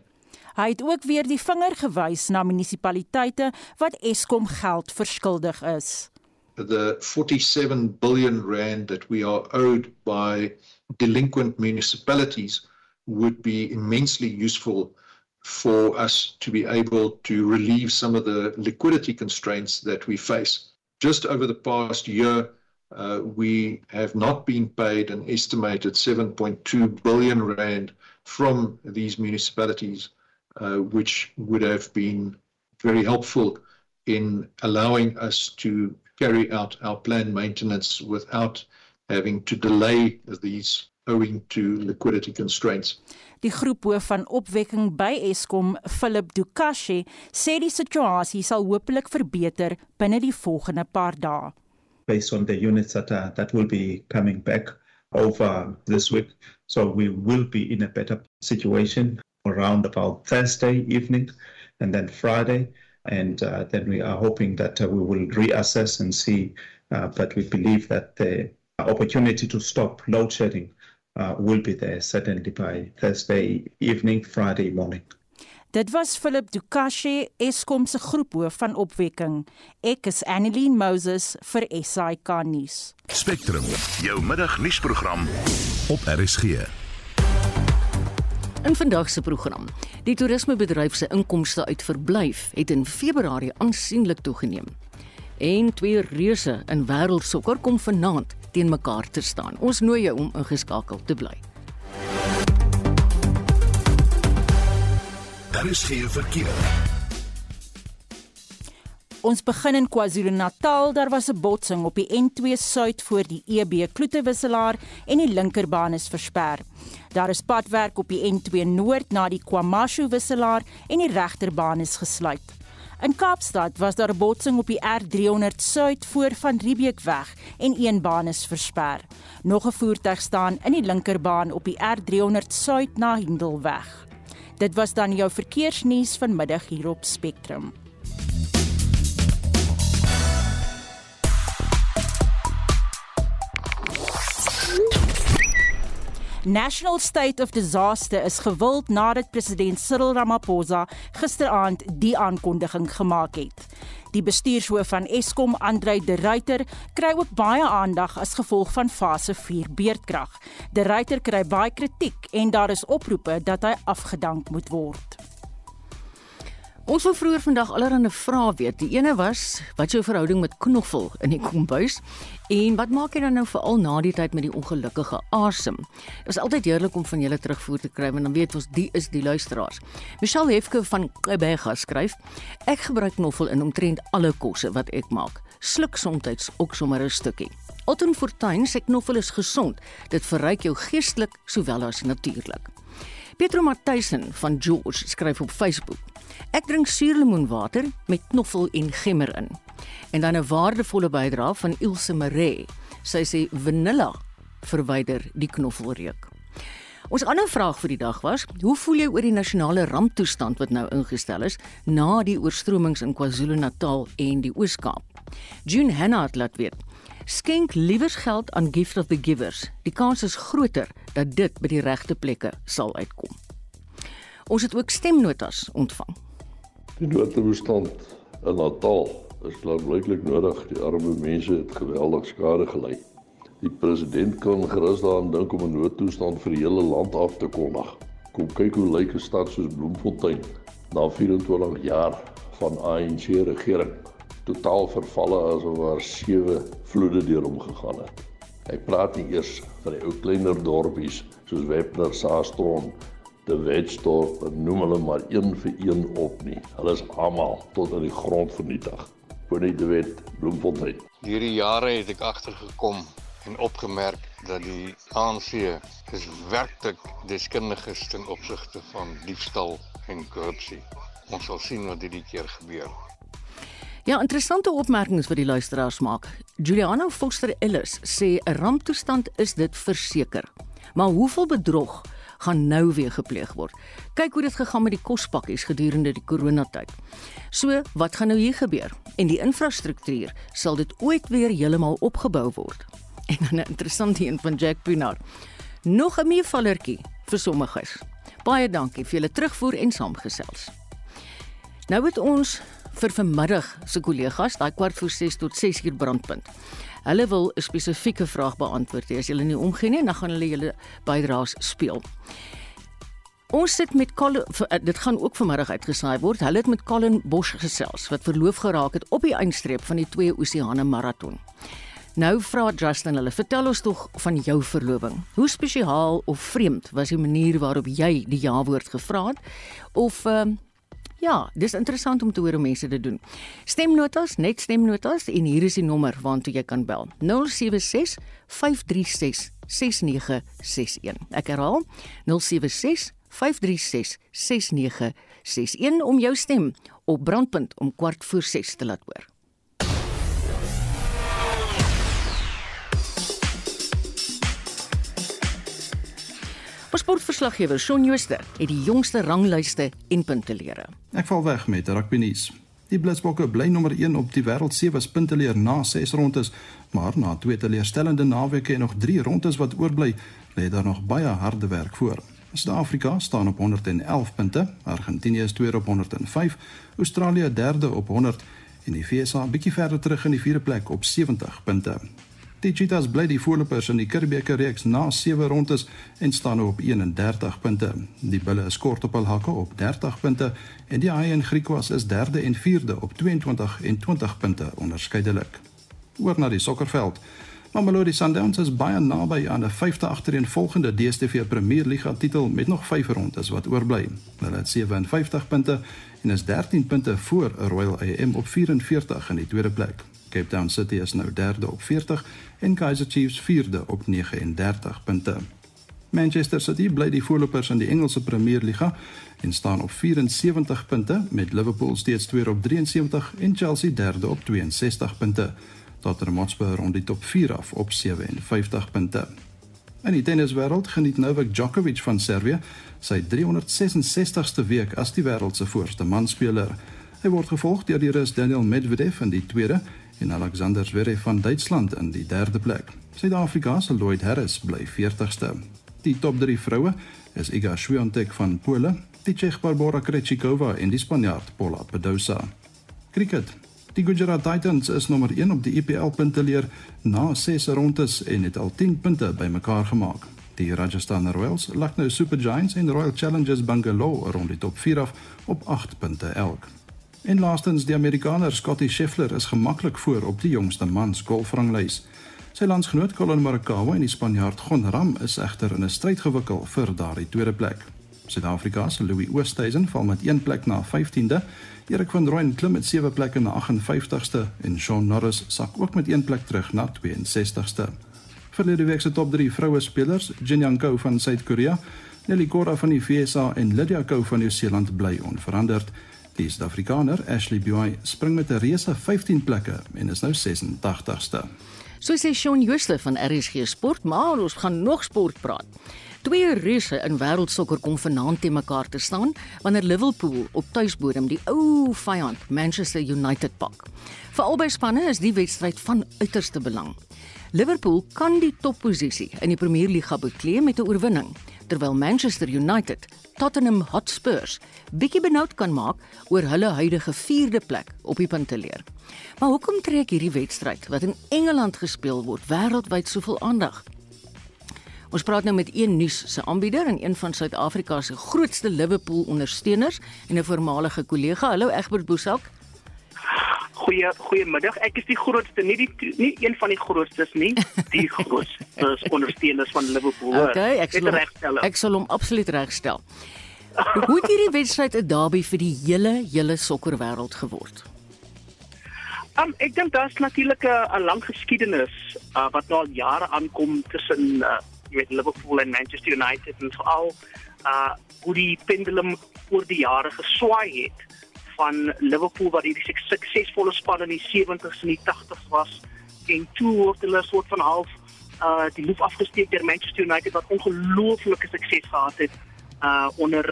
S6: Hy het ook weer die vinger gewys na munisipaliteite wat Eskom geld verskuldig is.
S5: The 47 billion rand that we are owed by delinquent municipalities would be immensely useful for us to be able to relieve some of the liquidity constraints that we face. Just over the past year, uh, we have not been paid an estimated 7.2 billion rand from these municipalities, uh, which would have been very helpful in allowing us to carry out our planned maintenance without having to delay these owing to liquidity constraints.
S6: Die groep hoof van opwekking by Eskom, Philip Dukashi, sê die situasie sal hopelik verbeter binne die volgende paar dae.
S14: Based on the units that are, that will be coming back over this week, so we will be in a better situation around about Thursday evening and then Friday and uh, then we are hoping that uh, we will reassess and see uh, but we believe that the opportunity to stop load shedding uh, will be there certainly by Thursday evening, Friday morning.
S6: Dit was Philip Dukashi, Eskom se groephoof van opwekking. Ek is Annelien Moses vir SAK nuus.
S2: Spectrum, jou middagnuusprogram op RSG.
S3: In vandag se program, die toerismebedryf se inkomste uit verblyf het in Februarie aansienlik toegeneem. En twee reuse in wêreldsokker kom vanaand teen mekaar te staan. Ons nooi jou om ingeskakel te bly.
S1: Daar is geen verkeer.
S6: Ons begin in KwaZulu-Natal. Daar was 'n botsing op die N2 suid voor die EB Kloetewisselaar en die linkerbaan is versper. Daar is padwerk op die N2 noord na die KwaMashu wisselaar en die regterbaan is gesluit. In Kaapstad was daar 'n botsing op die R300 suid voor van Riebeekweg en een baan is versper. Nog 'n voertuig staan in die linkerbaan op die R300 suid na Hindelweg. Dit was dan jou verkeersnuus vanmiddag hier op Spectrum. National State of Disaster is gewild nadat president Cyril Ramaphosa gisteraand die aankondiging gemaak het. Die bestuurshoof van Eskom, Andrei De Ruyter, kry ook baie aandag as gevolg van fase 4 beerdkrag. De Ruyter kry baie kritiek en daar is oproepe dat hy afgedank moet word.
S3: Ons wil vroeër vandag allerlei vrae weet. Die ene was, wat jou verhouding met knoffel in die kombuis? En wat maak jy dan nou veral na die tyd met die ongelukkige asem? Dit is altyd heerlik om van julle terugvoer te kry want dan weet ons die is die luisteraars. Michelle Hefke van Quebec skryf: Ek gebruik knoffel in omtrent alle kosse wat ek maak. Sluk soms ook sommer 'n stukkie. Otton Fortuin sê knoffel is gesond. Dit verryk jou geestelik sowel as natuurlik. Pietro Matthysson van George skryf op Facebook: Ek drink suurlemoenwater met knoffel en gemmer in. En dan 'n waardevolle bydrae van Ilse Maree. Sy sê vanilla verwyder die knoffelreuk. Ons ander vraag vir die dag was: Hoe voel jy oor die nasionale ramptoestand wat nou ingestel is na die oorstromings in KwaZulu-Natal en die Oos-Kaap? June Hanna het laat weet: Skenk liewers geld aan Gift of the Givers. Die kans is groter dat dit by die regte plekke sal uitkom. Ons het ook stemnotas ontvang.
S15: Die noodtoestand in Natal is blyklik nodig. Die arme mense het geweldig skade gely. Die president kan gerus daaraan dink om 'n noodtoestand vir die hele land af te kondig. Kom kyk hoe lyk 'n stad soos Bloemfontein na 24 jaar van ANC regering. Totaal vervalle asof daar sewe vloede deur hom gegaan het. Hy praat nie eers van die ou kleiner dorpies soos Webner, Saastron te Wetstorp noem hulle maar een vir een op nie. Hulle is almal tot in die grond vernietig. Bonie de Wet, Bloemfontein.
S16: Hierdie jare het ek agtergekom en opgemerk dat die ANC is werklik deskundiges ten opsigte van diefstal en korrupsie. Ons sal sien wat hierdie keer gebeur.
S3: Ja, interessante opmerkings wat die luisteraars maak. Juliana Foster Ellis sê 'n ramptoestand is dit verseker. Maar hoeveel bedrog gaan nou weer gepleeg word. Kyk hoe dit gegaan met die kospakkies gedurende die koronatyd. So, wat gaan nou hier gebeur? En die infrastruktuur, sal dit ooit weer heeltemal opgebou word? En dan 'n interessante een van Jack Pinaar. Nog 'n meevallertjie vir sommiges. Baie dankie vir julle terugvoer en saamgesels. Nou het ons vir vanmiddag se kollegas, daai kwart voor 6 tot 6 uur brandpunt. Hulle wil 'n spesifieke vraag beantwoord. As julle nie omgee nie, dan gaan hulle julle bydraes speel. Ons sit met Colin, eh, dit gaan ook vanmiddag uitgesaai word. Hulle het met Colin Bosch gesels wat verloof geraak het op die eindstreep van die Twee Oseane Marathon. Nou vra Justin hulle, vertel ons tog van jou verloving. Hoe spesiaal of vreemd was die manier waarop jy die ja-woord gevra het? Of uh, Ja, dis interessant om te hoor hoe mense dit doen. Stemnotas, net stemnotas en hier is die nommer waartoe jy kan bel. 076 536 6961. Ek herhaal 076 536 6961 om jou stem op brandpunt om kwart voor 6 te laat hoor. Sportverslaggewer Shaun Jooste het die jongste ranglyste en puntelere.
S7: Ek val weg met rugby nuus. Die Blitsbokke bly nommer 1 op die wêreld se was punteleer na 6 rondes, maar na twee teleurstellende naweke en nog 3 rondes wat oorbly, lê daar nog baie harde werk voor. Suid-Afrika staan op 111 punte, Argentinië is tweede op 105, Australië derde op 100 en die VSA bietjie verder terug in die vierde plek op 70 punte. Die Cheetahs bly die voorlopers in die Curriebeeker reeks na 7 rondes en staan nou op 31 punte. Die Bulle is kort op hul hakke op 30 punte en die Haie en Griquas is derde en vierde op 22 en 20 punte onderskeidelik. Oor na die sokkerveld. Mamelodi Sundowns is baie naby aan 'n vyfde agtereenvolgende DStv Premier Liga titel met nog 5 rondes wat oorbly. Hulle het 57 punte en is 13 punte voor Royal AM op 44 in die tweede plek. Cape Town City is nou derde op 40 en Kaizer Chiefs vierde op 39 punte. Manchester City bly die voorlopers in die Engelse Premier Liga en staan op 74 punte met Liverpool steeds tweede op 73 en Chelsea derde op 62 punte. Tottenham Hotspur rond die top 4 af op 57 punte. In die tenniswêreld geniet Novak Djokovic van Servië sy 366ste week as die wêreld se voorste manspeler. Hy word gevolg deur die Rus Daniel Medvedev in die tweede en Alexander Zverev van Duitsland in die derde plek. Suid-Afrika se Lloyd Harris bly 40ste. Die top 3 vroue is Iga Swiatek van Pole, die Tsjech Barbora Krejcikova en die Spanjaard Paula Badosa. Cricket. Die Gujarat Titans is nommer 1 op die IPL punteleer na 6 rondes en het al 10 punte bymekaar gemaak. Die Rajasthan Royals nou Super Giants en Royal Challengers Bangalore rond die top 4 af op 8 punte elk. En laastens die Amerikaner Scottie Scheffler is gemaklik voor op die jongste mans golfranglys. Sy landsgenoot Colin Morikawa en die Spanjaard Gon Ram is egter in 'n stryd gewikkel vir daardie tweede plek. Suid-Afrika se Louis Oosthuizen val met 1 plek na 15de. Erik van Rooyen klim met 7 plekke na 58ste en Shaun Norris sak ook met 1 plek terug na 62ste. Verlede week se top 3 vroue spelers, Jin Young Ko van Suid-Korea, Nelly Korda van die VSA en Lydia Ko van Nieu-Seeland bly onveranderd. Die Suid-Afrikaner Ashley Buy spring met 'n reuse 15 plekke en is nou 86ste.
S3: So sê Shaun Jooste van RSG Sport, maar ons gaan nog sport praat. Twee reuse in wêreldsokker kom vanaand te mekaar te staan wanneer Liverpool op tuisbodem die ou vyand Manchester United pak. Vir albei spanne is die wedstryd van uiterste belang. Liverpool kan die topposisie in die Premier Liga bekleed met 'n oorwinning terwyl Manchester United Tottenham Hotspurs bietjie benoud kan maak oor hulle huidige 4de plek op die punteleer. Maar hoekom trek hierdie wedstryd wat in Engeland gespeel word wêreldwyd soveel aandag? Ons praat nou met een nuus se aanbieder en een van Suid-Afrika se grootste Liverpool ondersteuners en 'n voormalige kollega. Hallo Egbert Boesak.
S17: Goeie goeiemiddag. Ek is die grootste, nie die nie een van die grootstes nie, die grootste ondersteuners van Liverpool.
S3: Okay, ek sal regstel. Ek sal hom absoluut regstel. Hoe het hierdie wedstryd 'n derby vir die hele hele sokkerwêreld geword?
S17: Um, ek dink daar's natuurlik 'n lang geskiedenis uh, wat nou al jare aankom tussen uh, met Liverpool en Manchester United en veral uh hoe die pendulum oor die jare geswaai het van Liverpool wat hierdie suksesvolle span in die 70s en die 80s was en toe word hulle soort van half uh die loop afgesteek deur Manchester United wat ongelooflike sukses gehad het uh onder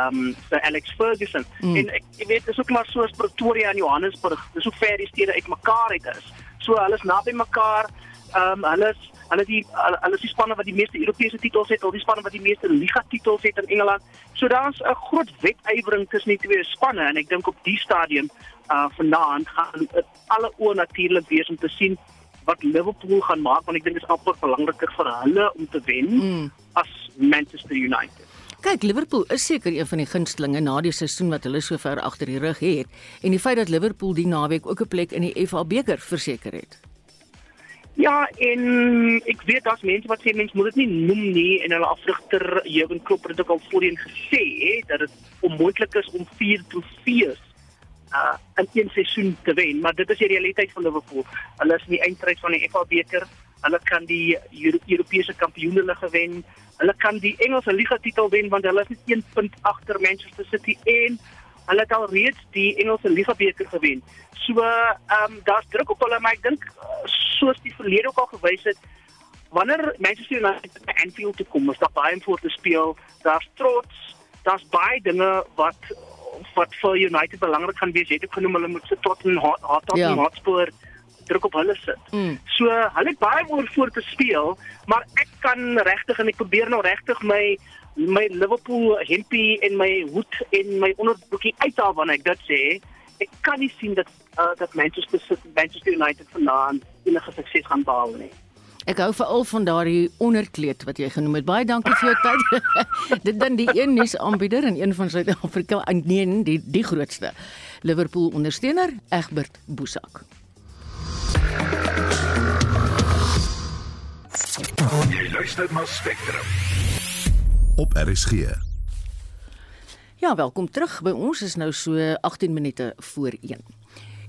S17: um Sir Alex Ferguson. Mm. En ek jy weet dis ook maar so as Pretoria en Johannesburg, dis hoe ver die stede uitmekaar uit is. So hulle is naby mekaar. Um hulle is hulle die hulle is die spanne wat die meeste Europese titels het, al die spanne wat die meeste liga titels het in Engeland. So daar's 'n groot wedywering tussen die twee spanne en ek dink op die stadium uh vanaand gaan alle oë natuurlik wees om te sien wat Liverpool gaan maak want ek dink dit is amper belangriker vir hulle om te wen mm. as Manchester United.
S3: Kyk, Liverpool is seker een van die gunstlinge na die seisoen wat hulle so ver agter die rug het en die feit dat Liverpool die naweek ook 'n plek in die FA beker verseker het.
S17: Ja, en ek weet daar's mense wat sê mens moet dit nie noem nie en hulle afrigter Jurgen Klopp het ook al voorheen gesê hè dat dit onmoontlik is om 4 trofees uh in een seisoen te wen, maar dit is die realiteit van Liverpool. Hulle is in die eindstryd van die FA beker. Hulle kan die Euro Europese kampioenligga wen. Hulle kan die Engelse liga titel wen want hulle is net 1 punt agter Manchester City en hulle het al reeds die Engelse liga beker gewen. So, ehm um, daar's druk op hulle, maar ek dink soos die verlede ook al gewys het, wanneer Manchester United by Anfield toe kom, is daar baie om voor te speel. Daar's trots, daar's baie dinge wat wat vir United belangrik gaan wees. Jy het genoem hulle moet se tot en hart tot en Hotspur druk op hulle sit. Mm. So, hulle het baie oor voor te speel, maar ek kan regtig en ek probeer nou regtig my my Liverpool hempie en my hoed en my onderbroekie uithaal wanneer ek dit sê. Ek kan nie sien dat uh, dat Manchester City Manchester United vanaand enige sukses gaan behaal nie.
S3: Ek hou veral van daardie onderkleed wat jy genoem het. Baie dankie vir jou tyd. Dit dan die een nuus aanbieder en een van Suid-Afrika en nee, die die grootste Liverpool ondersteuner, Egbert Boesak.
S1: Jy luister na Spectrum.
S2: Op RSG.
S3: Ja, welkom terug. By ons is nou so 18 minute voor 1.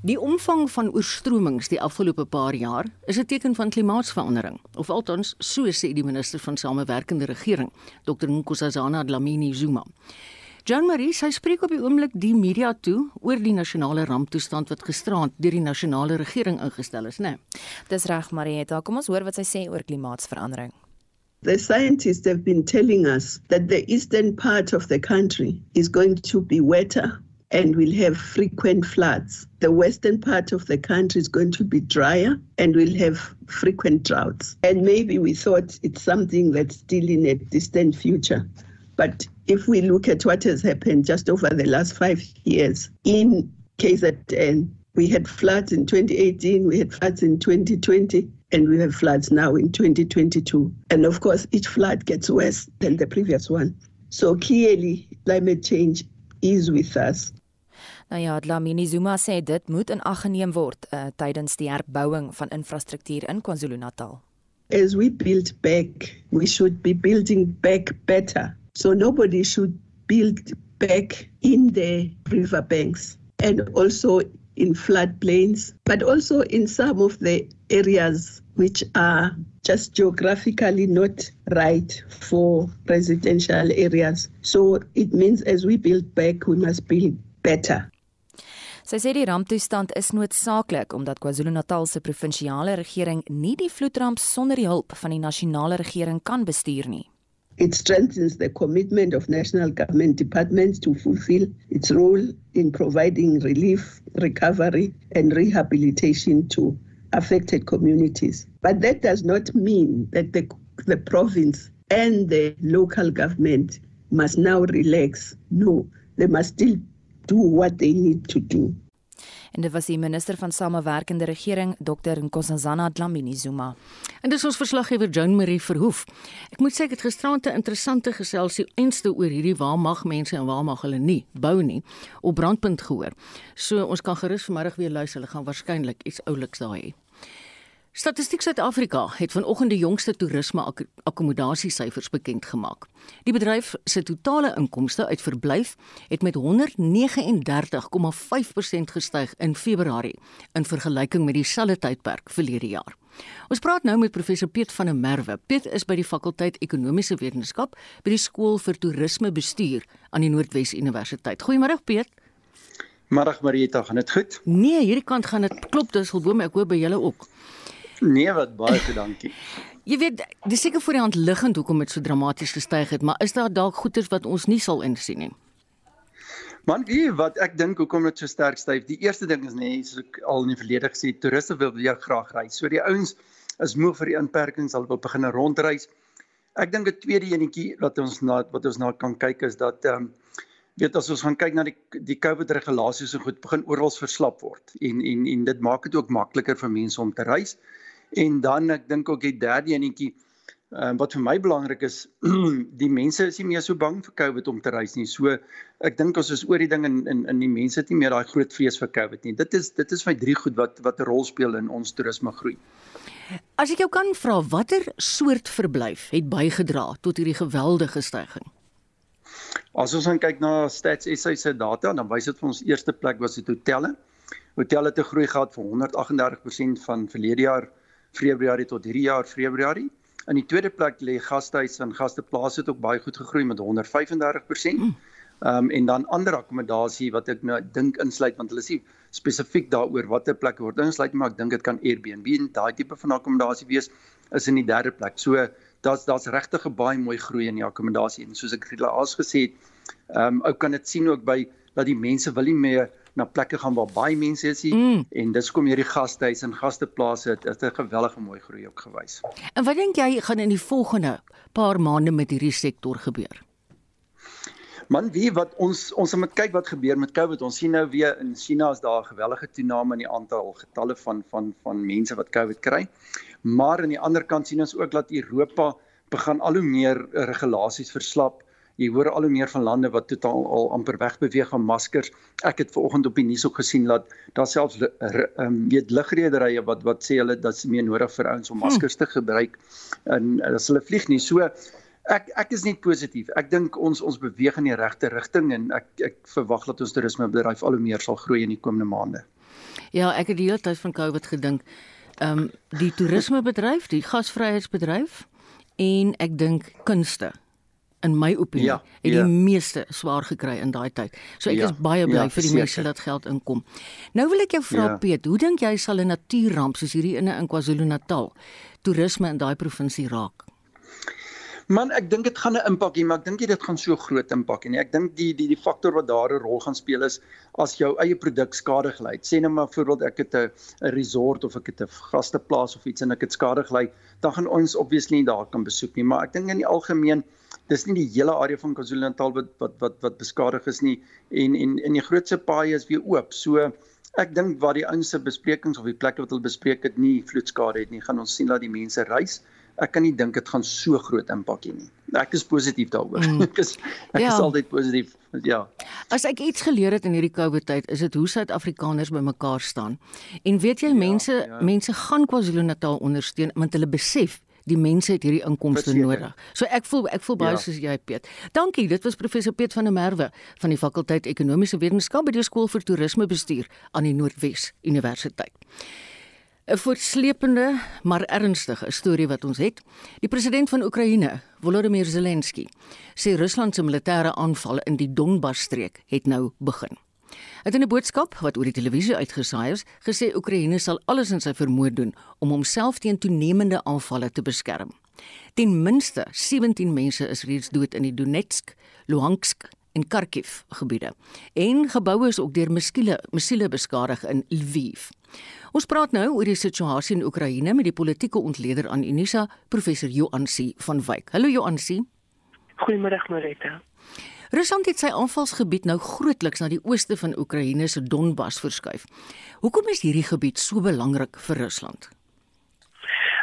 S3: Die omvang van oorstromings die afgelope paar jaar is 'n teken van klimaatsverandering, of althans so sê die minister van samewerkende regering, Dr Nkosazana Dlamini Zuma. Jean Marie, sy spreek op die oomblik die media toe oor die nasionale ramptoestand wat gisterand deur die nasionale regering ingestel is, né? Nee?
S18: Dis reg, Marieta. Kom ons hoor wat sy sê oor klimaatsverandering.
S19: The scientists have been telling us that the eastern part of the country is going to be wetter and we'll have frequent floods. The western part of the country is going to be drier and we'll have frequent droughts. And maybe we thought it's something that's still in a distant future. But if we look at what has happened just over the last five years in KZN, we had floods in 2018, we had floods in 2020, and we have floods now in 2022. And of course, each flood gets worse than the previous one. So clearly, climate change is with us.
S18: Nou ja, Dlamini Zuma sê dit moet in ag geneem word uh, tydens die herbouing van infrastruktuur in KwaZulu-Natal.
S19: As we build back, we should be building back better. So nobody should build back in the riverbanks and also in floodplains, but also in some of the areas which are just geographically not right for residential areas. So it means as we build back, we must build better.
S18: Sy sê die ramptoestand is noodsaaklik omdat KwaZulu-Natal se provinsiale regering nie die vloedramp sonder die hulp van die nasionale regering kan bestuur nie.
S19: It strengthens the commitment of national government departments to fulfill its role in providing relief, recovery and rehabilitation to affected communities. But that does not mean that the, the province and the local government must now relax. No, they must still do what they need to do.
S18: En dit was die minister van samewerkende regering Dr Nkosazana Dlamini Zuma.
S3: En dis ons verslaggewer Joan Marie Verhoef. Ek moet sê ek het gisterand 'n interessante geselsie eenste oor hierdie waar mag mense en waar mag hulle nie bou nie op brandpunt gehoor. So ons kan gerus vanmiddag weer luister. Hulle gaan waarskynlik iets ouliks daai hê. Statistiek Suid-Afrika het vanoggend die jongste toerisme ak akkommodasiesyfers bekend gemaak. Die bedryf se totale inkomste uit verblyf het met 139,5% gestyg in Februarie in vergelyking met dieselfde tydperk verlede jaar. Ons praat nou met professor Piet van der Merwe. Piet is by die fakulteit Ekonomiese Wetenskap by die skool vir toerismebestuur aan die Noordwes Universiteit. Goeiemôre Piet.
S20: Môre Marieta, gaan dit goed?
S3: Nee, hierdie kant gaan dit klop, dis alboom ek hoor by julle ook.
S20: Nee, wat baie dankie.
S3: Jy weet, dis seker voor die hand liggend hoekom dit so dramaties gestyg het, maar is daar dalk goeders wat ons nie sal insien nie?
S20: Man, wie wat ek dink hoekom dit so sterk styf. Die eerste ding is nee, soos ek al in die verlede gesê, toeriste wil weer graag reis. So die ouens is moeg vir die inperkings, hulle wil begin rondreis. Ek dink 'n tweede enetjie wat ons na wat ons na kan kyk is dat ehm um, weet as ons gaan kyk na die die COVID regulasies en goed begin oral verslap word en en en dit maak dit ook makliker vir mense om te reis. En dan ek dink ook die derde enetjie ehm um, wat vir my belangrik is, die mense is nie meer so bang vir COVID om te reis nie. So ek dink ons is oor die ding in in in die mense het nie meer daai groot vrees vir COVID nie. Dit is dit is my drie goed wat wat 'n rol speel in ons toerisme groei.
S3: As ek jou kan vra, watter soort verblyf het bygedra tot hierdie geweldige stygings?
S20: As ons gaan kyk na Stats SA se data, dan wys dit vir ons eerste plek was dit hotelle. Hotelle het 'n groei gehad van 138% van verlede jaar Februarie tot hierdie jaar Februarie. In die tweede plek lê gastehuise en gasteplase het ook baie goed gegroei met 135%. Hmm. Ehm um, en dan ander akkommodasie wat ek nou dink insluit want hulle sê spesifiek daaroor watter plekke word insluit maar ek dink dit kan Airbnb en daai tipe van akkommodasie wees is in die derde plek. So daar's daar's regtig 'n baie mooi groei in die akkommodasie en soos ek laas gesê het, ehm um, ou kan dit sien ook by dat die mense wil nie meer na plekke gaan waar baie mense is nie mm. en dis kom hierdie gastehuis en gasteplase het 'n gewellige mooi groei ook gewys.
S3: En wat dink jy gaan in die volgende paar maande met hierdie sektor gebeur?
S20: Man, wie wat ons ons moet kyk wat gebeur met COVID. Ons sien nou weer in China is daar 'n gewellige toename in die aantal getalle van van van mense wat COVID kry. Maar aan die ander kant sien ons ook dat Europa begin al hoe meer regulasies verslap. Jy hoor al hoe meer van lande wat totaal al amper wegbeweeg van maskers. Ek het vanoggend op die nuus ook gesien dat daar selfs ehm um, weet ligrederye wat wat sê hulle dat se meer nodig vir ouens om hm. maskers te gebruik en as hulle vlieg nie. So ek ek is net positief. Ek dink ons ons beweeg in die regte rigting en ek ek verwag dat ons toerismebedryf al hoe meer sal groei in die komende maande.
S3: Ja, ek het die hele tyd van COVID gedink ehm um, die toerismebedryf, die gasvryheidsbedryf en ek dink kunste in my opinie ja, het die ja. meeste swaar gekry in daai tyd. So ek ja, is baie bly ja, vir die mense dat geld inkom. Nou wil ek jou vra ja. Piet, hoe dink jy sal 'n natuurramp soos hierdie in in KwaZulu-Natal toerisme in daai provinsie raak?
S20: Man, ek dink dit gaan 'n impak hê, maar ek dink dit gaan so groot impak hê nie. Ek dink die die die faktor wat daar 'n rol gaan speel is as jou eie produk skade gely. Sê nou maar voorbeeld ek het 'n 'n resort of ek het 'n gasteplaas of iets en ek het skade gely, dan gaan ons obviously nie daar kan besoek nie, maar ek dink in die algemeen dis nie die hele area van KwaZulu-Natal wat wat wat wat beskadig is nie en en en die grootste paaie is weer oop. So ek dink wat die ouense besprekings of die plekke wat hulle bespreek het nie vloedskade het nie, gaan ons sien dat die mense reis ek kan nie dink dit gaan so groot impak hê nie. Ek is positief daaroor. Mm. ek is ek ja. is altyd positief. Ja.
S3: As ek iets geleer het in hierdie COVID tyd, is dit hoe Suid-Afrikaners bymekaar staan. En weet jy ja, mense ja. mense gaan KwaZulu-Natal ondersteun want hulle besef die mense het hierdie inkomste nodig. So ek voel ek voel baie ja. soos jy Piet. Dankie. Dit was professor Piet van der Merwe van die fakulteit Ekonomiese Wetenskap by die skool vir toerismebestuur aan die Noordwes Universiteit. 'n voortsleepende maar ernstige storie wat ons het. Die president van Oekraïne, Volodymyr Zelensky, sê Rusland se militêre aanval in die Donbas-streek het nou begin. Hy het in 'n boodskap wat oor die televisie uitgesaai is, gesê Oekraïne sal alles in sy vermoë doen om homself teen toenemende aanvalle te beskerm. Ten minste 17 mense is reeds dood in die Donetsk, Luhansk en Kharkiv gebiede. En geboue is ook deur missiele missiele beskadig in Lviv. Ons praat nou oor die situasie in Oekraïne met die politieke ontleder aan Unisa, professor Joansi van Wyk. Hallo Joansi.
S21: Goeiemôre Marita.
S3: Rusland het sy aanvalsgebied nou grootliks na die ooste van Oekraïne se Donbas verskuif. Hoekom is hierdie gebied so belangrik vir Rusland?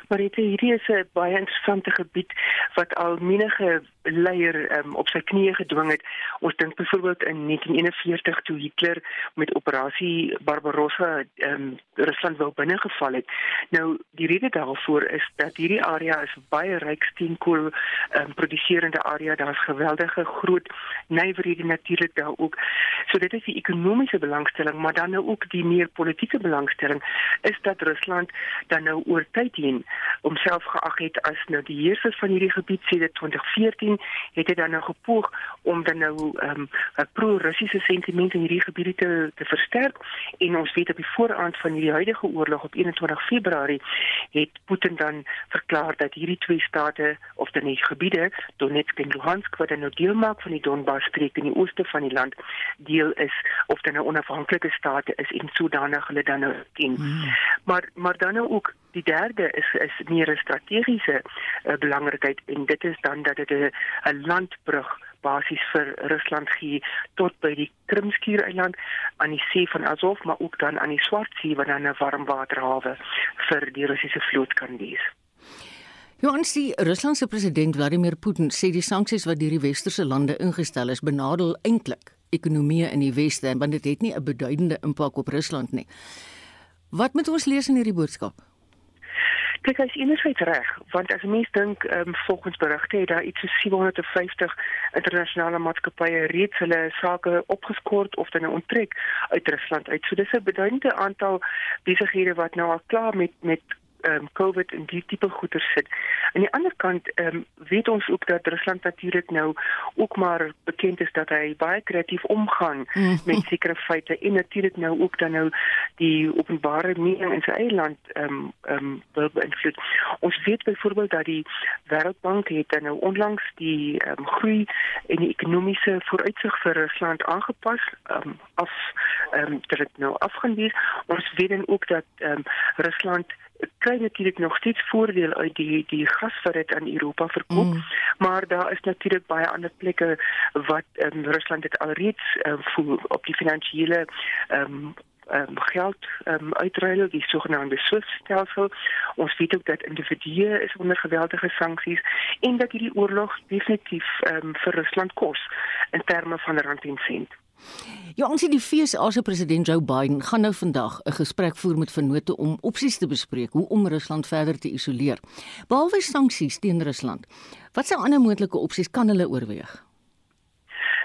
S21: Maar hierdie is 'n baie interessante gebied wat al menige leier um, op sy knieë gedwing het. Ons dink byvoorbeeld in 1941 toe Hitler met operasie Barbarossa um, Rusland wou binnegeval het. Nou die rede daarvoor is dat hierdie area is baie ryk steenkool um, produseerende area. Daar's geweldige groot nywerhede natuurlik daar ook. So dit is die ekonomiese belangstelling, maar dan nou ook die meer politieke belangstelling is dat Rusland dan nou oor tyd heen homself geag het as nou die heerser van hierdie gebied sedert 2014 2014 het hy dan nou gepoog om dan nou ehm um, 'n pro-Russiese sentiment in hierdie gebiede te te versterk en ons weet op die vooraand van hierdie huidige oorlog op 21 Februarie het Putin dan verklaar dat hierdie twee state of dan die gebiede Donetsk en Luhansk wat dan nou deel maak van die Donbas streek in die ooste van die land deel is of dan nou onafhanklike state is en sodanig hulle dan nou ken. Hmm. Maar maar dan nou ook die derde is is meer 'n strategiese uh, belangrikheid en dit is dan dat dit 'n landbrug basies vir Rusland gee tot by die Krimskiereiland aan die see van Azov maar ook dan aan die Swartsee waar dan 'n warmwaterhawe vir die Russiese vloot kan wees.
S3: Johansi, Ruslandse president Vladimir Putin sê die sanksies wat deur die westerse lande ingestel is benadeel eintlik ekonomieë in die weste want dit het nie 'n beduidende impak op Rusland nie. Wat moet ons lees in hierdie boodskap?
S21: Kyk, hy's enerzijds reg, want as mens dink, ehm um, volgens berigte het daar iets so 750 internasionale maatskappye reeds hulle sake opgeskort of dan onttrek uit Rusland uit. So dis 'n beduidende aantal besighede wat nou al klaar met met um, COVID en die tipe goeder sit. Aan die ander kant um, weet ons ook dat Rusland natuurlik nou ook maar bekend is dat hy baie kreatief omgaan mm. met sekere feite en natuurlik nou ook dan nou die openbare mening in sy eie land ehm um, ehm um, wil beïnvloed. Ons weet byvoorbeeld dat die Wêreldbank het dan nou onlangs die ehm um, groei en die ekonomiese vooruitsig vir Rusland aangepas ehm um, af ehm um, dit nou afgaan wees. Ons weet dan ook dat ehm um, Rusland kry natuurlik nog steeds voordeel uit die die gas wat dit aan Europa verkoop, mm. maar daar is natuurlik baie ander plekke wat um, Rusland dit alreeds uh, voel op die finansiële um, um, geld um, uitruil die sogenaamde SWIFT stelsel. Ons weet ook dat individue is onder geweldige sanksies en dat hierdie oorlog definitief um, vir Rusland kos in terme van rand en sent.
S3: Ja, ons sien die FSA se president Joe Biden gaan nou vandag 'n gesprek voer met vennote om opsies te bespreek hoe om Rusland verder te isoleer. Behalwe sanksies teen Rusland, wat se ander moontlike opsies kan hulle oorweeg?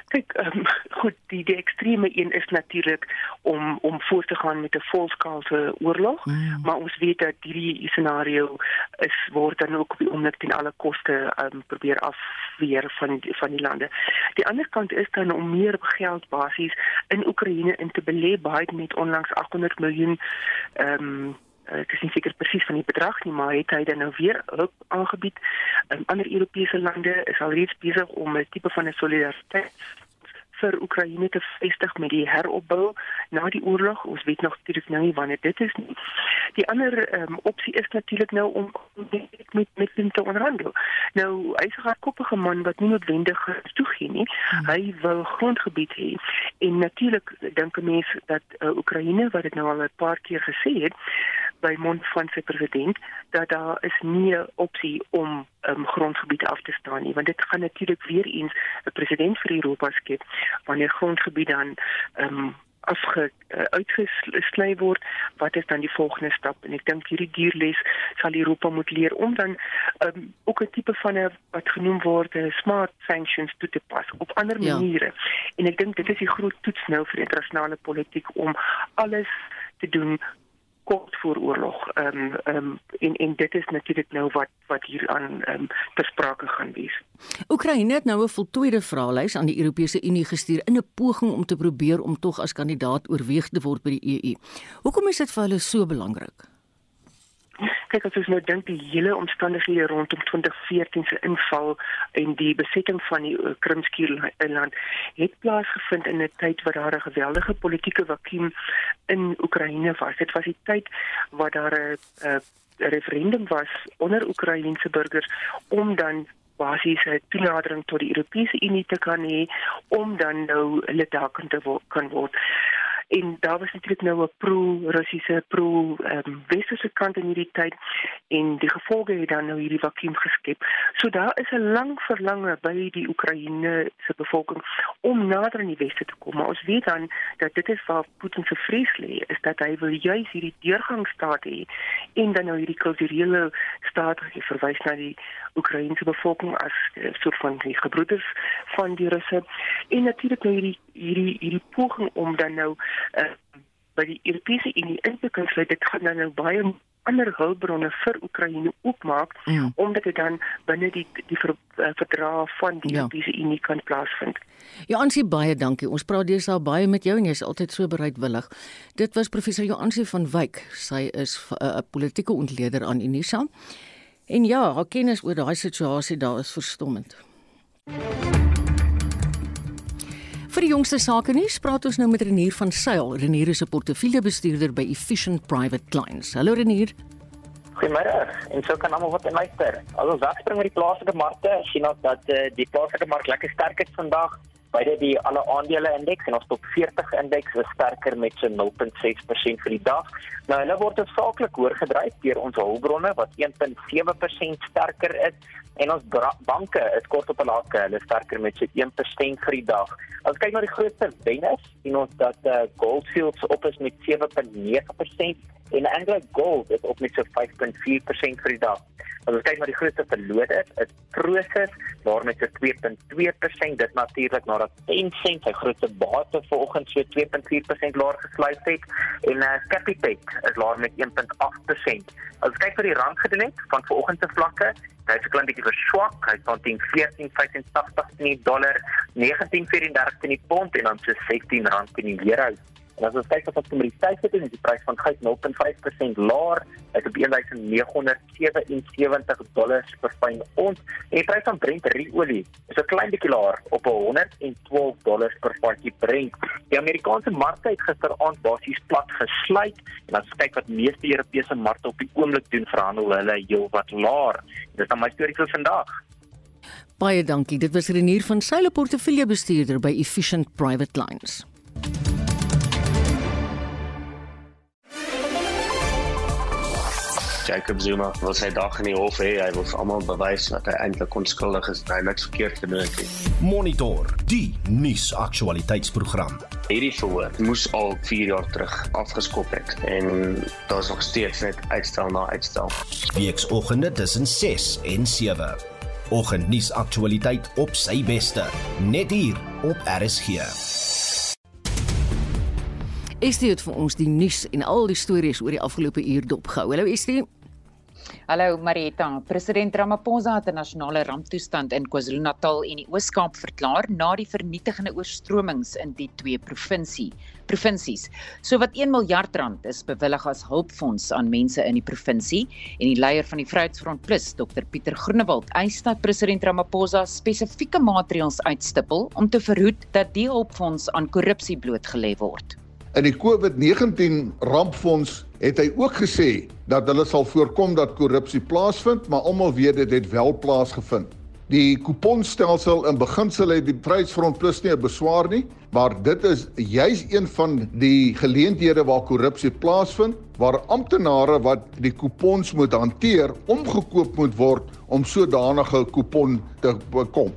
S21: Kyk, um, goed, die die ekstreme een is natuurlik om om voort te gaan met 'n volskaalse oorlog, mm. maar ons weet dat hierdie scenario is word dan ook op die oomblik ten alle koste um, probeer afweer van van die lande. Die ander kant is dan om meer geld basies in Oekraïne in te belê, baie met onlangs 800 miljoen ehm um, ek is nie seker presies van die bedrag nie, maar het hy dan nou weer hulp aangebied. Um, ander Europese lande is alreeds besig om 'n tipe van 'n solidariteit vir Oekraïne te vestig met die heropbou na die oorlog. Ons weet nog natuurlik nou nie wanneer dit is nie. Die ander um, opsie is natuurlik nou om met met met hom te onderhandel. Nou, hy's 'n koppige man wat nie noodwendig toegee nie. Hmm. Hy wil grondgebied hê. En natuurlik dink 'n mens dat uh, Oekraïne wat dit nou al 'n paar keer gesê het, by mond van sy president dat daar is nie 'n opsie om um, grondgebiede af te staan nie. Want dit gaan natuurlik weer eens 'n president vir Europa skep wanneer grondgebiede dan um, afge uh, uitgesny word wat is dan die volgende stap? En ek dink hierdie dierles sal Europa moet leer om dan um, ook 'n tipe van 'n wat genoem word 'n smart sanctions toe te pas op ander ja. maniere. En ek dink dit is die groot toets nou vir internasionale politiek om alles te doen kort voor oorlog. Ehm um, ehm um, en en dit is natuurlik nou wat wat hier aan ehm um, ter sprake gaan wees.
S3: Oekraïne het nou 'n voltooide vraelys aan die Europese Unie gestuur in 'n poging om te probeer om tog as kandidaat oorweeg te word by die EU. Hoekom is dit vir hulle so belangrik?
S21: Kyk as ons nou dink die hele omstandighede rondom 2014 se inval en die besetting van die uh, Krimskiereiland het plaasgevind in 'n tyd wat daar 'n geweldige politieke vakuum in Oekraïne was. Dit was die tyd waar daar 'n uh, referendum was onder Oekraïense burgers om dan basies 'n toenadering tot die Europese Unie te kan hê om dan nou lid daar kan te wo kan word en daar was natuurlik nou 'n pro-Russiese pro-westerse um, kant in hierdie tyd en die gevolge het dan nou hierdie vakuum geskep. So daar is 'n lang verlange by die Oekraïne se bevolking om nader aan die weste te kom. Maar ons weet dan dat dit is waar Putin se vrees lê, is dat hy wil juis hierdie deurgangsstaat hê en dan nou hierdie kulturele staat verwys na die Oekraïense bevolking as uh, soort van die gebroeders van die Russe en natuurlik nou hierdie hierdie hierdie poging om dan nou uh, by die Europese Unie in te kan sluit dit gaan dan nou baie ander hulpbronne vir Oekraïne oopmaak
S3: Mm.
S21: omdat dit dan binne die die ver, uh, verdrag van die
S3: Ja.
S21: Europese Unie kan plaasvind.
S3: Joansie baie dankie. Ons praat deesdae baie met jou en jy's altyd so bereidwillig. Dit was professor Joansie van Wyk. Sy is 'n uh, politieke ontleder aan Unisa. En ja, haar kennis oor daai situasie daar is verstommend. Vir die jongste sake nuus praat ons nou met Renier van Sail. Renier is 'n portefeuljebestuurder by Efficient Private Clients. Hallo Renier.
S22: Goeiemôre. En so kan almal wat luister. As ons wegspring met die plaaslike markte, sien ons dat uh, die plaaslike mark lekker sterk is vandag. Beide die alle aandele indeks en ons top 40 indeks is sterker met so 0.6% vir die dag. Nou hulle word hoofsaaklik oorgedryf deur ons hulpbronne wat 1.7% sterker is en ons banke is kort op 'n lakke, hulle is sterker met so 1% vir die dag. As kyk na die grootste wenners, sien ons dat uh, Gold Fields op is met 7.9% en Anglo Gold is op met so 5.4% vir die dag. As ons kyk na die grootste verloders, is Prosus daar met so 2.2%, dit natuurlik nadat Tencent sy grootste bate vanoggend so 2.4% laer gesluit het en uh, Capitec is laer met 1.8%. As kyk vir die rand gedoen het van vanoggend se vlakke, hy het 'n klein bietjie verswak, hy staan teen 14.85 teen die dollar, 19.34 teen die pond en dan so R16 teen die euro. En as ons kyk wat ons kommoditeite het, is die prys van goud 0.5% laer, uit op 1977 dollars per fyn ons. En die prys van Brent ruolie is 'n klein bietjie laer op 112 dollars per vatjie Brent. Die Amerikaanse markte het gisteraand basies plat gesluit en as kyk wat meeste Europese markte op die oomblik doen, verhandel hulle heelwat laer. Dis dan my storie vir vandag.
S3: Baie dankie. Dit was Renier van Sail, portefeuljebestuurder by Efficient Private Lines.
S23: Jacob Zuma wil sy dag in die hof hê. Hy wil vir almal bewys dat hy eintlik onskuldig is en hy niks verkeerd gedoen het.
S2: Monitor die nuusaktualiteitsprogram.
S23: Hierdie verhoor moes al 4 jaar terug afgeskop het en daar's nog steeds net uitstel na uitstel.
S2: Weeksoggende tussen 6 en 7. Oggendnuusaktualiteit op sy beste, net hier op RSG.
S3: Estie het vir ons die nuus en al die stories oor die afgelope uur dopgehou. Hallo Estie.
S24: Hallo Marietta. President Ramaphosa het 'n nasionale ramptoestand in KwaZulu-Natal en die Oos-Kaap verklaar na die vernietigende oorstromings in die twee provinsie provinsies. So wat 1 miljard rand is bewillig as hulpfonds aan mense in die provinsie en die leier van die Vryheidsfront Plus, Dr Pieter Groenewald, eis dat president Ramaphosa spesifieke maatreëls uitstippel om te verhoed dat die hulpfonds aan korrupsie blootgelê word.
S25: In die COVID-19 rampfonds het hy ook gesê dat hulle sal voorkom dat korrupsie plaasvind, maar almal weet dit het wel plaasgevind. Die kuponstelsel in beginsel het die Vryheidsfront Plus nie 'n beswaar nie, maar dit is juis een van die geleenthede waar korrupsie plaasvind, waar amptenare wat die kupons moet hanteer, omgekoop moet word om sodanige kupon te bekom.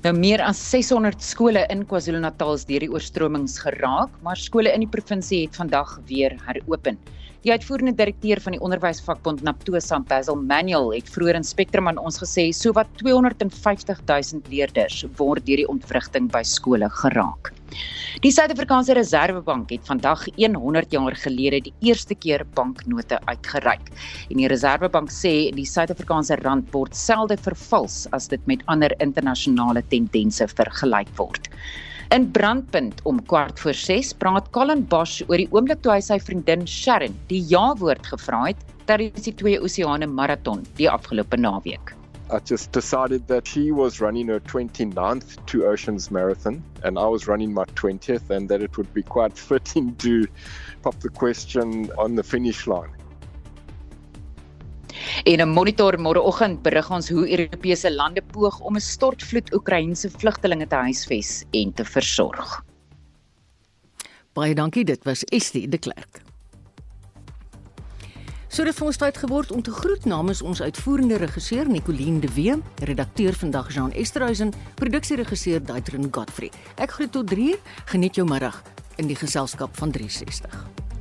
S24: Nou meer as 600 skole in KwaZulu-Natal is deur die oorstromings geraak, maar skole in die provinsie het vandag weer heropen. Die uitvoerende direkteur van die onderwysvakbond Naptosa, Basil Manuel, het vroeër in Spectrum aan ons gesê sowat 250 000 leerders word deur die ontwrigting by skole geraak. Die Suid-Afrikaanse Reserwebank het vandag 100 jaar gelede die eerste keer banknote uitgereik. En die Reserwebank sê die Suid-Afrikaanse rand word selde vervals as dit met ander internasionale tendense vergelyk word. In Brandpunt om kwart voor 6 praat Colin Bosch oor die oomblik toe hy sy vriendin Sharon die ja-woord gevra het tydens die twee oseane maraton die afgelope naweek.
S26: I just decided that she was running her 29th Two Oceans Marathon and I was running my 20th, and that it would be quite fitting to pop the question on the finish line.
S24: En 'n monitor môreoggend berig ons hoe Europese lande poog om 'n stortvloed Oekraïense vlugtelinge te huisves en te versorg.
S3: Baie dankie, dit was Estie de Klerk. So dit vir ons tyd geword om te groet namens ons uitvoerende regisseur Nicoline de Wee, redakteur vandag Jean Esterhuizen, produksieregisseur Daitrin Godfrey. Ek groet tot 3uur, geniet jou middag in die geselskap van 360.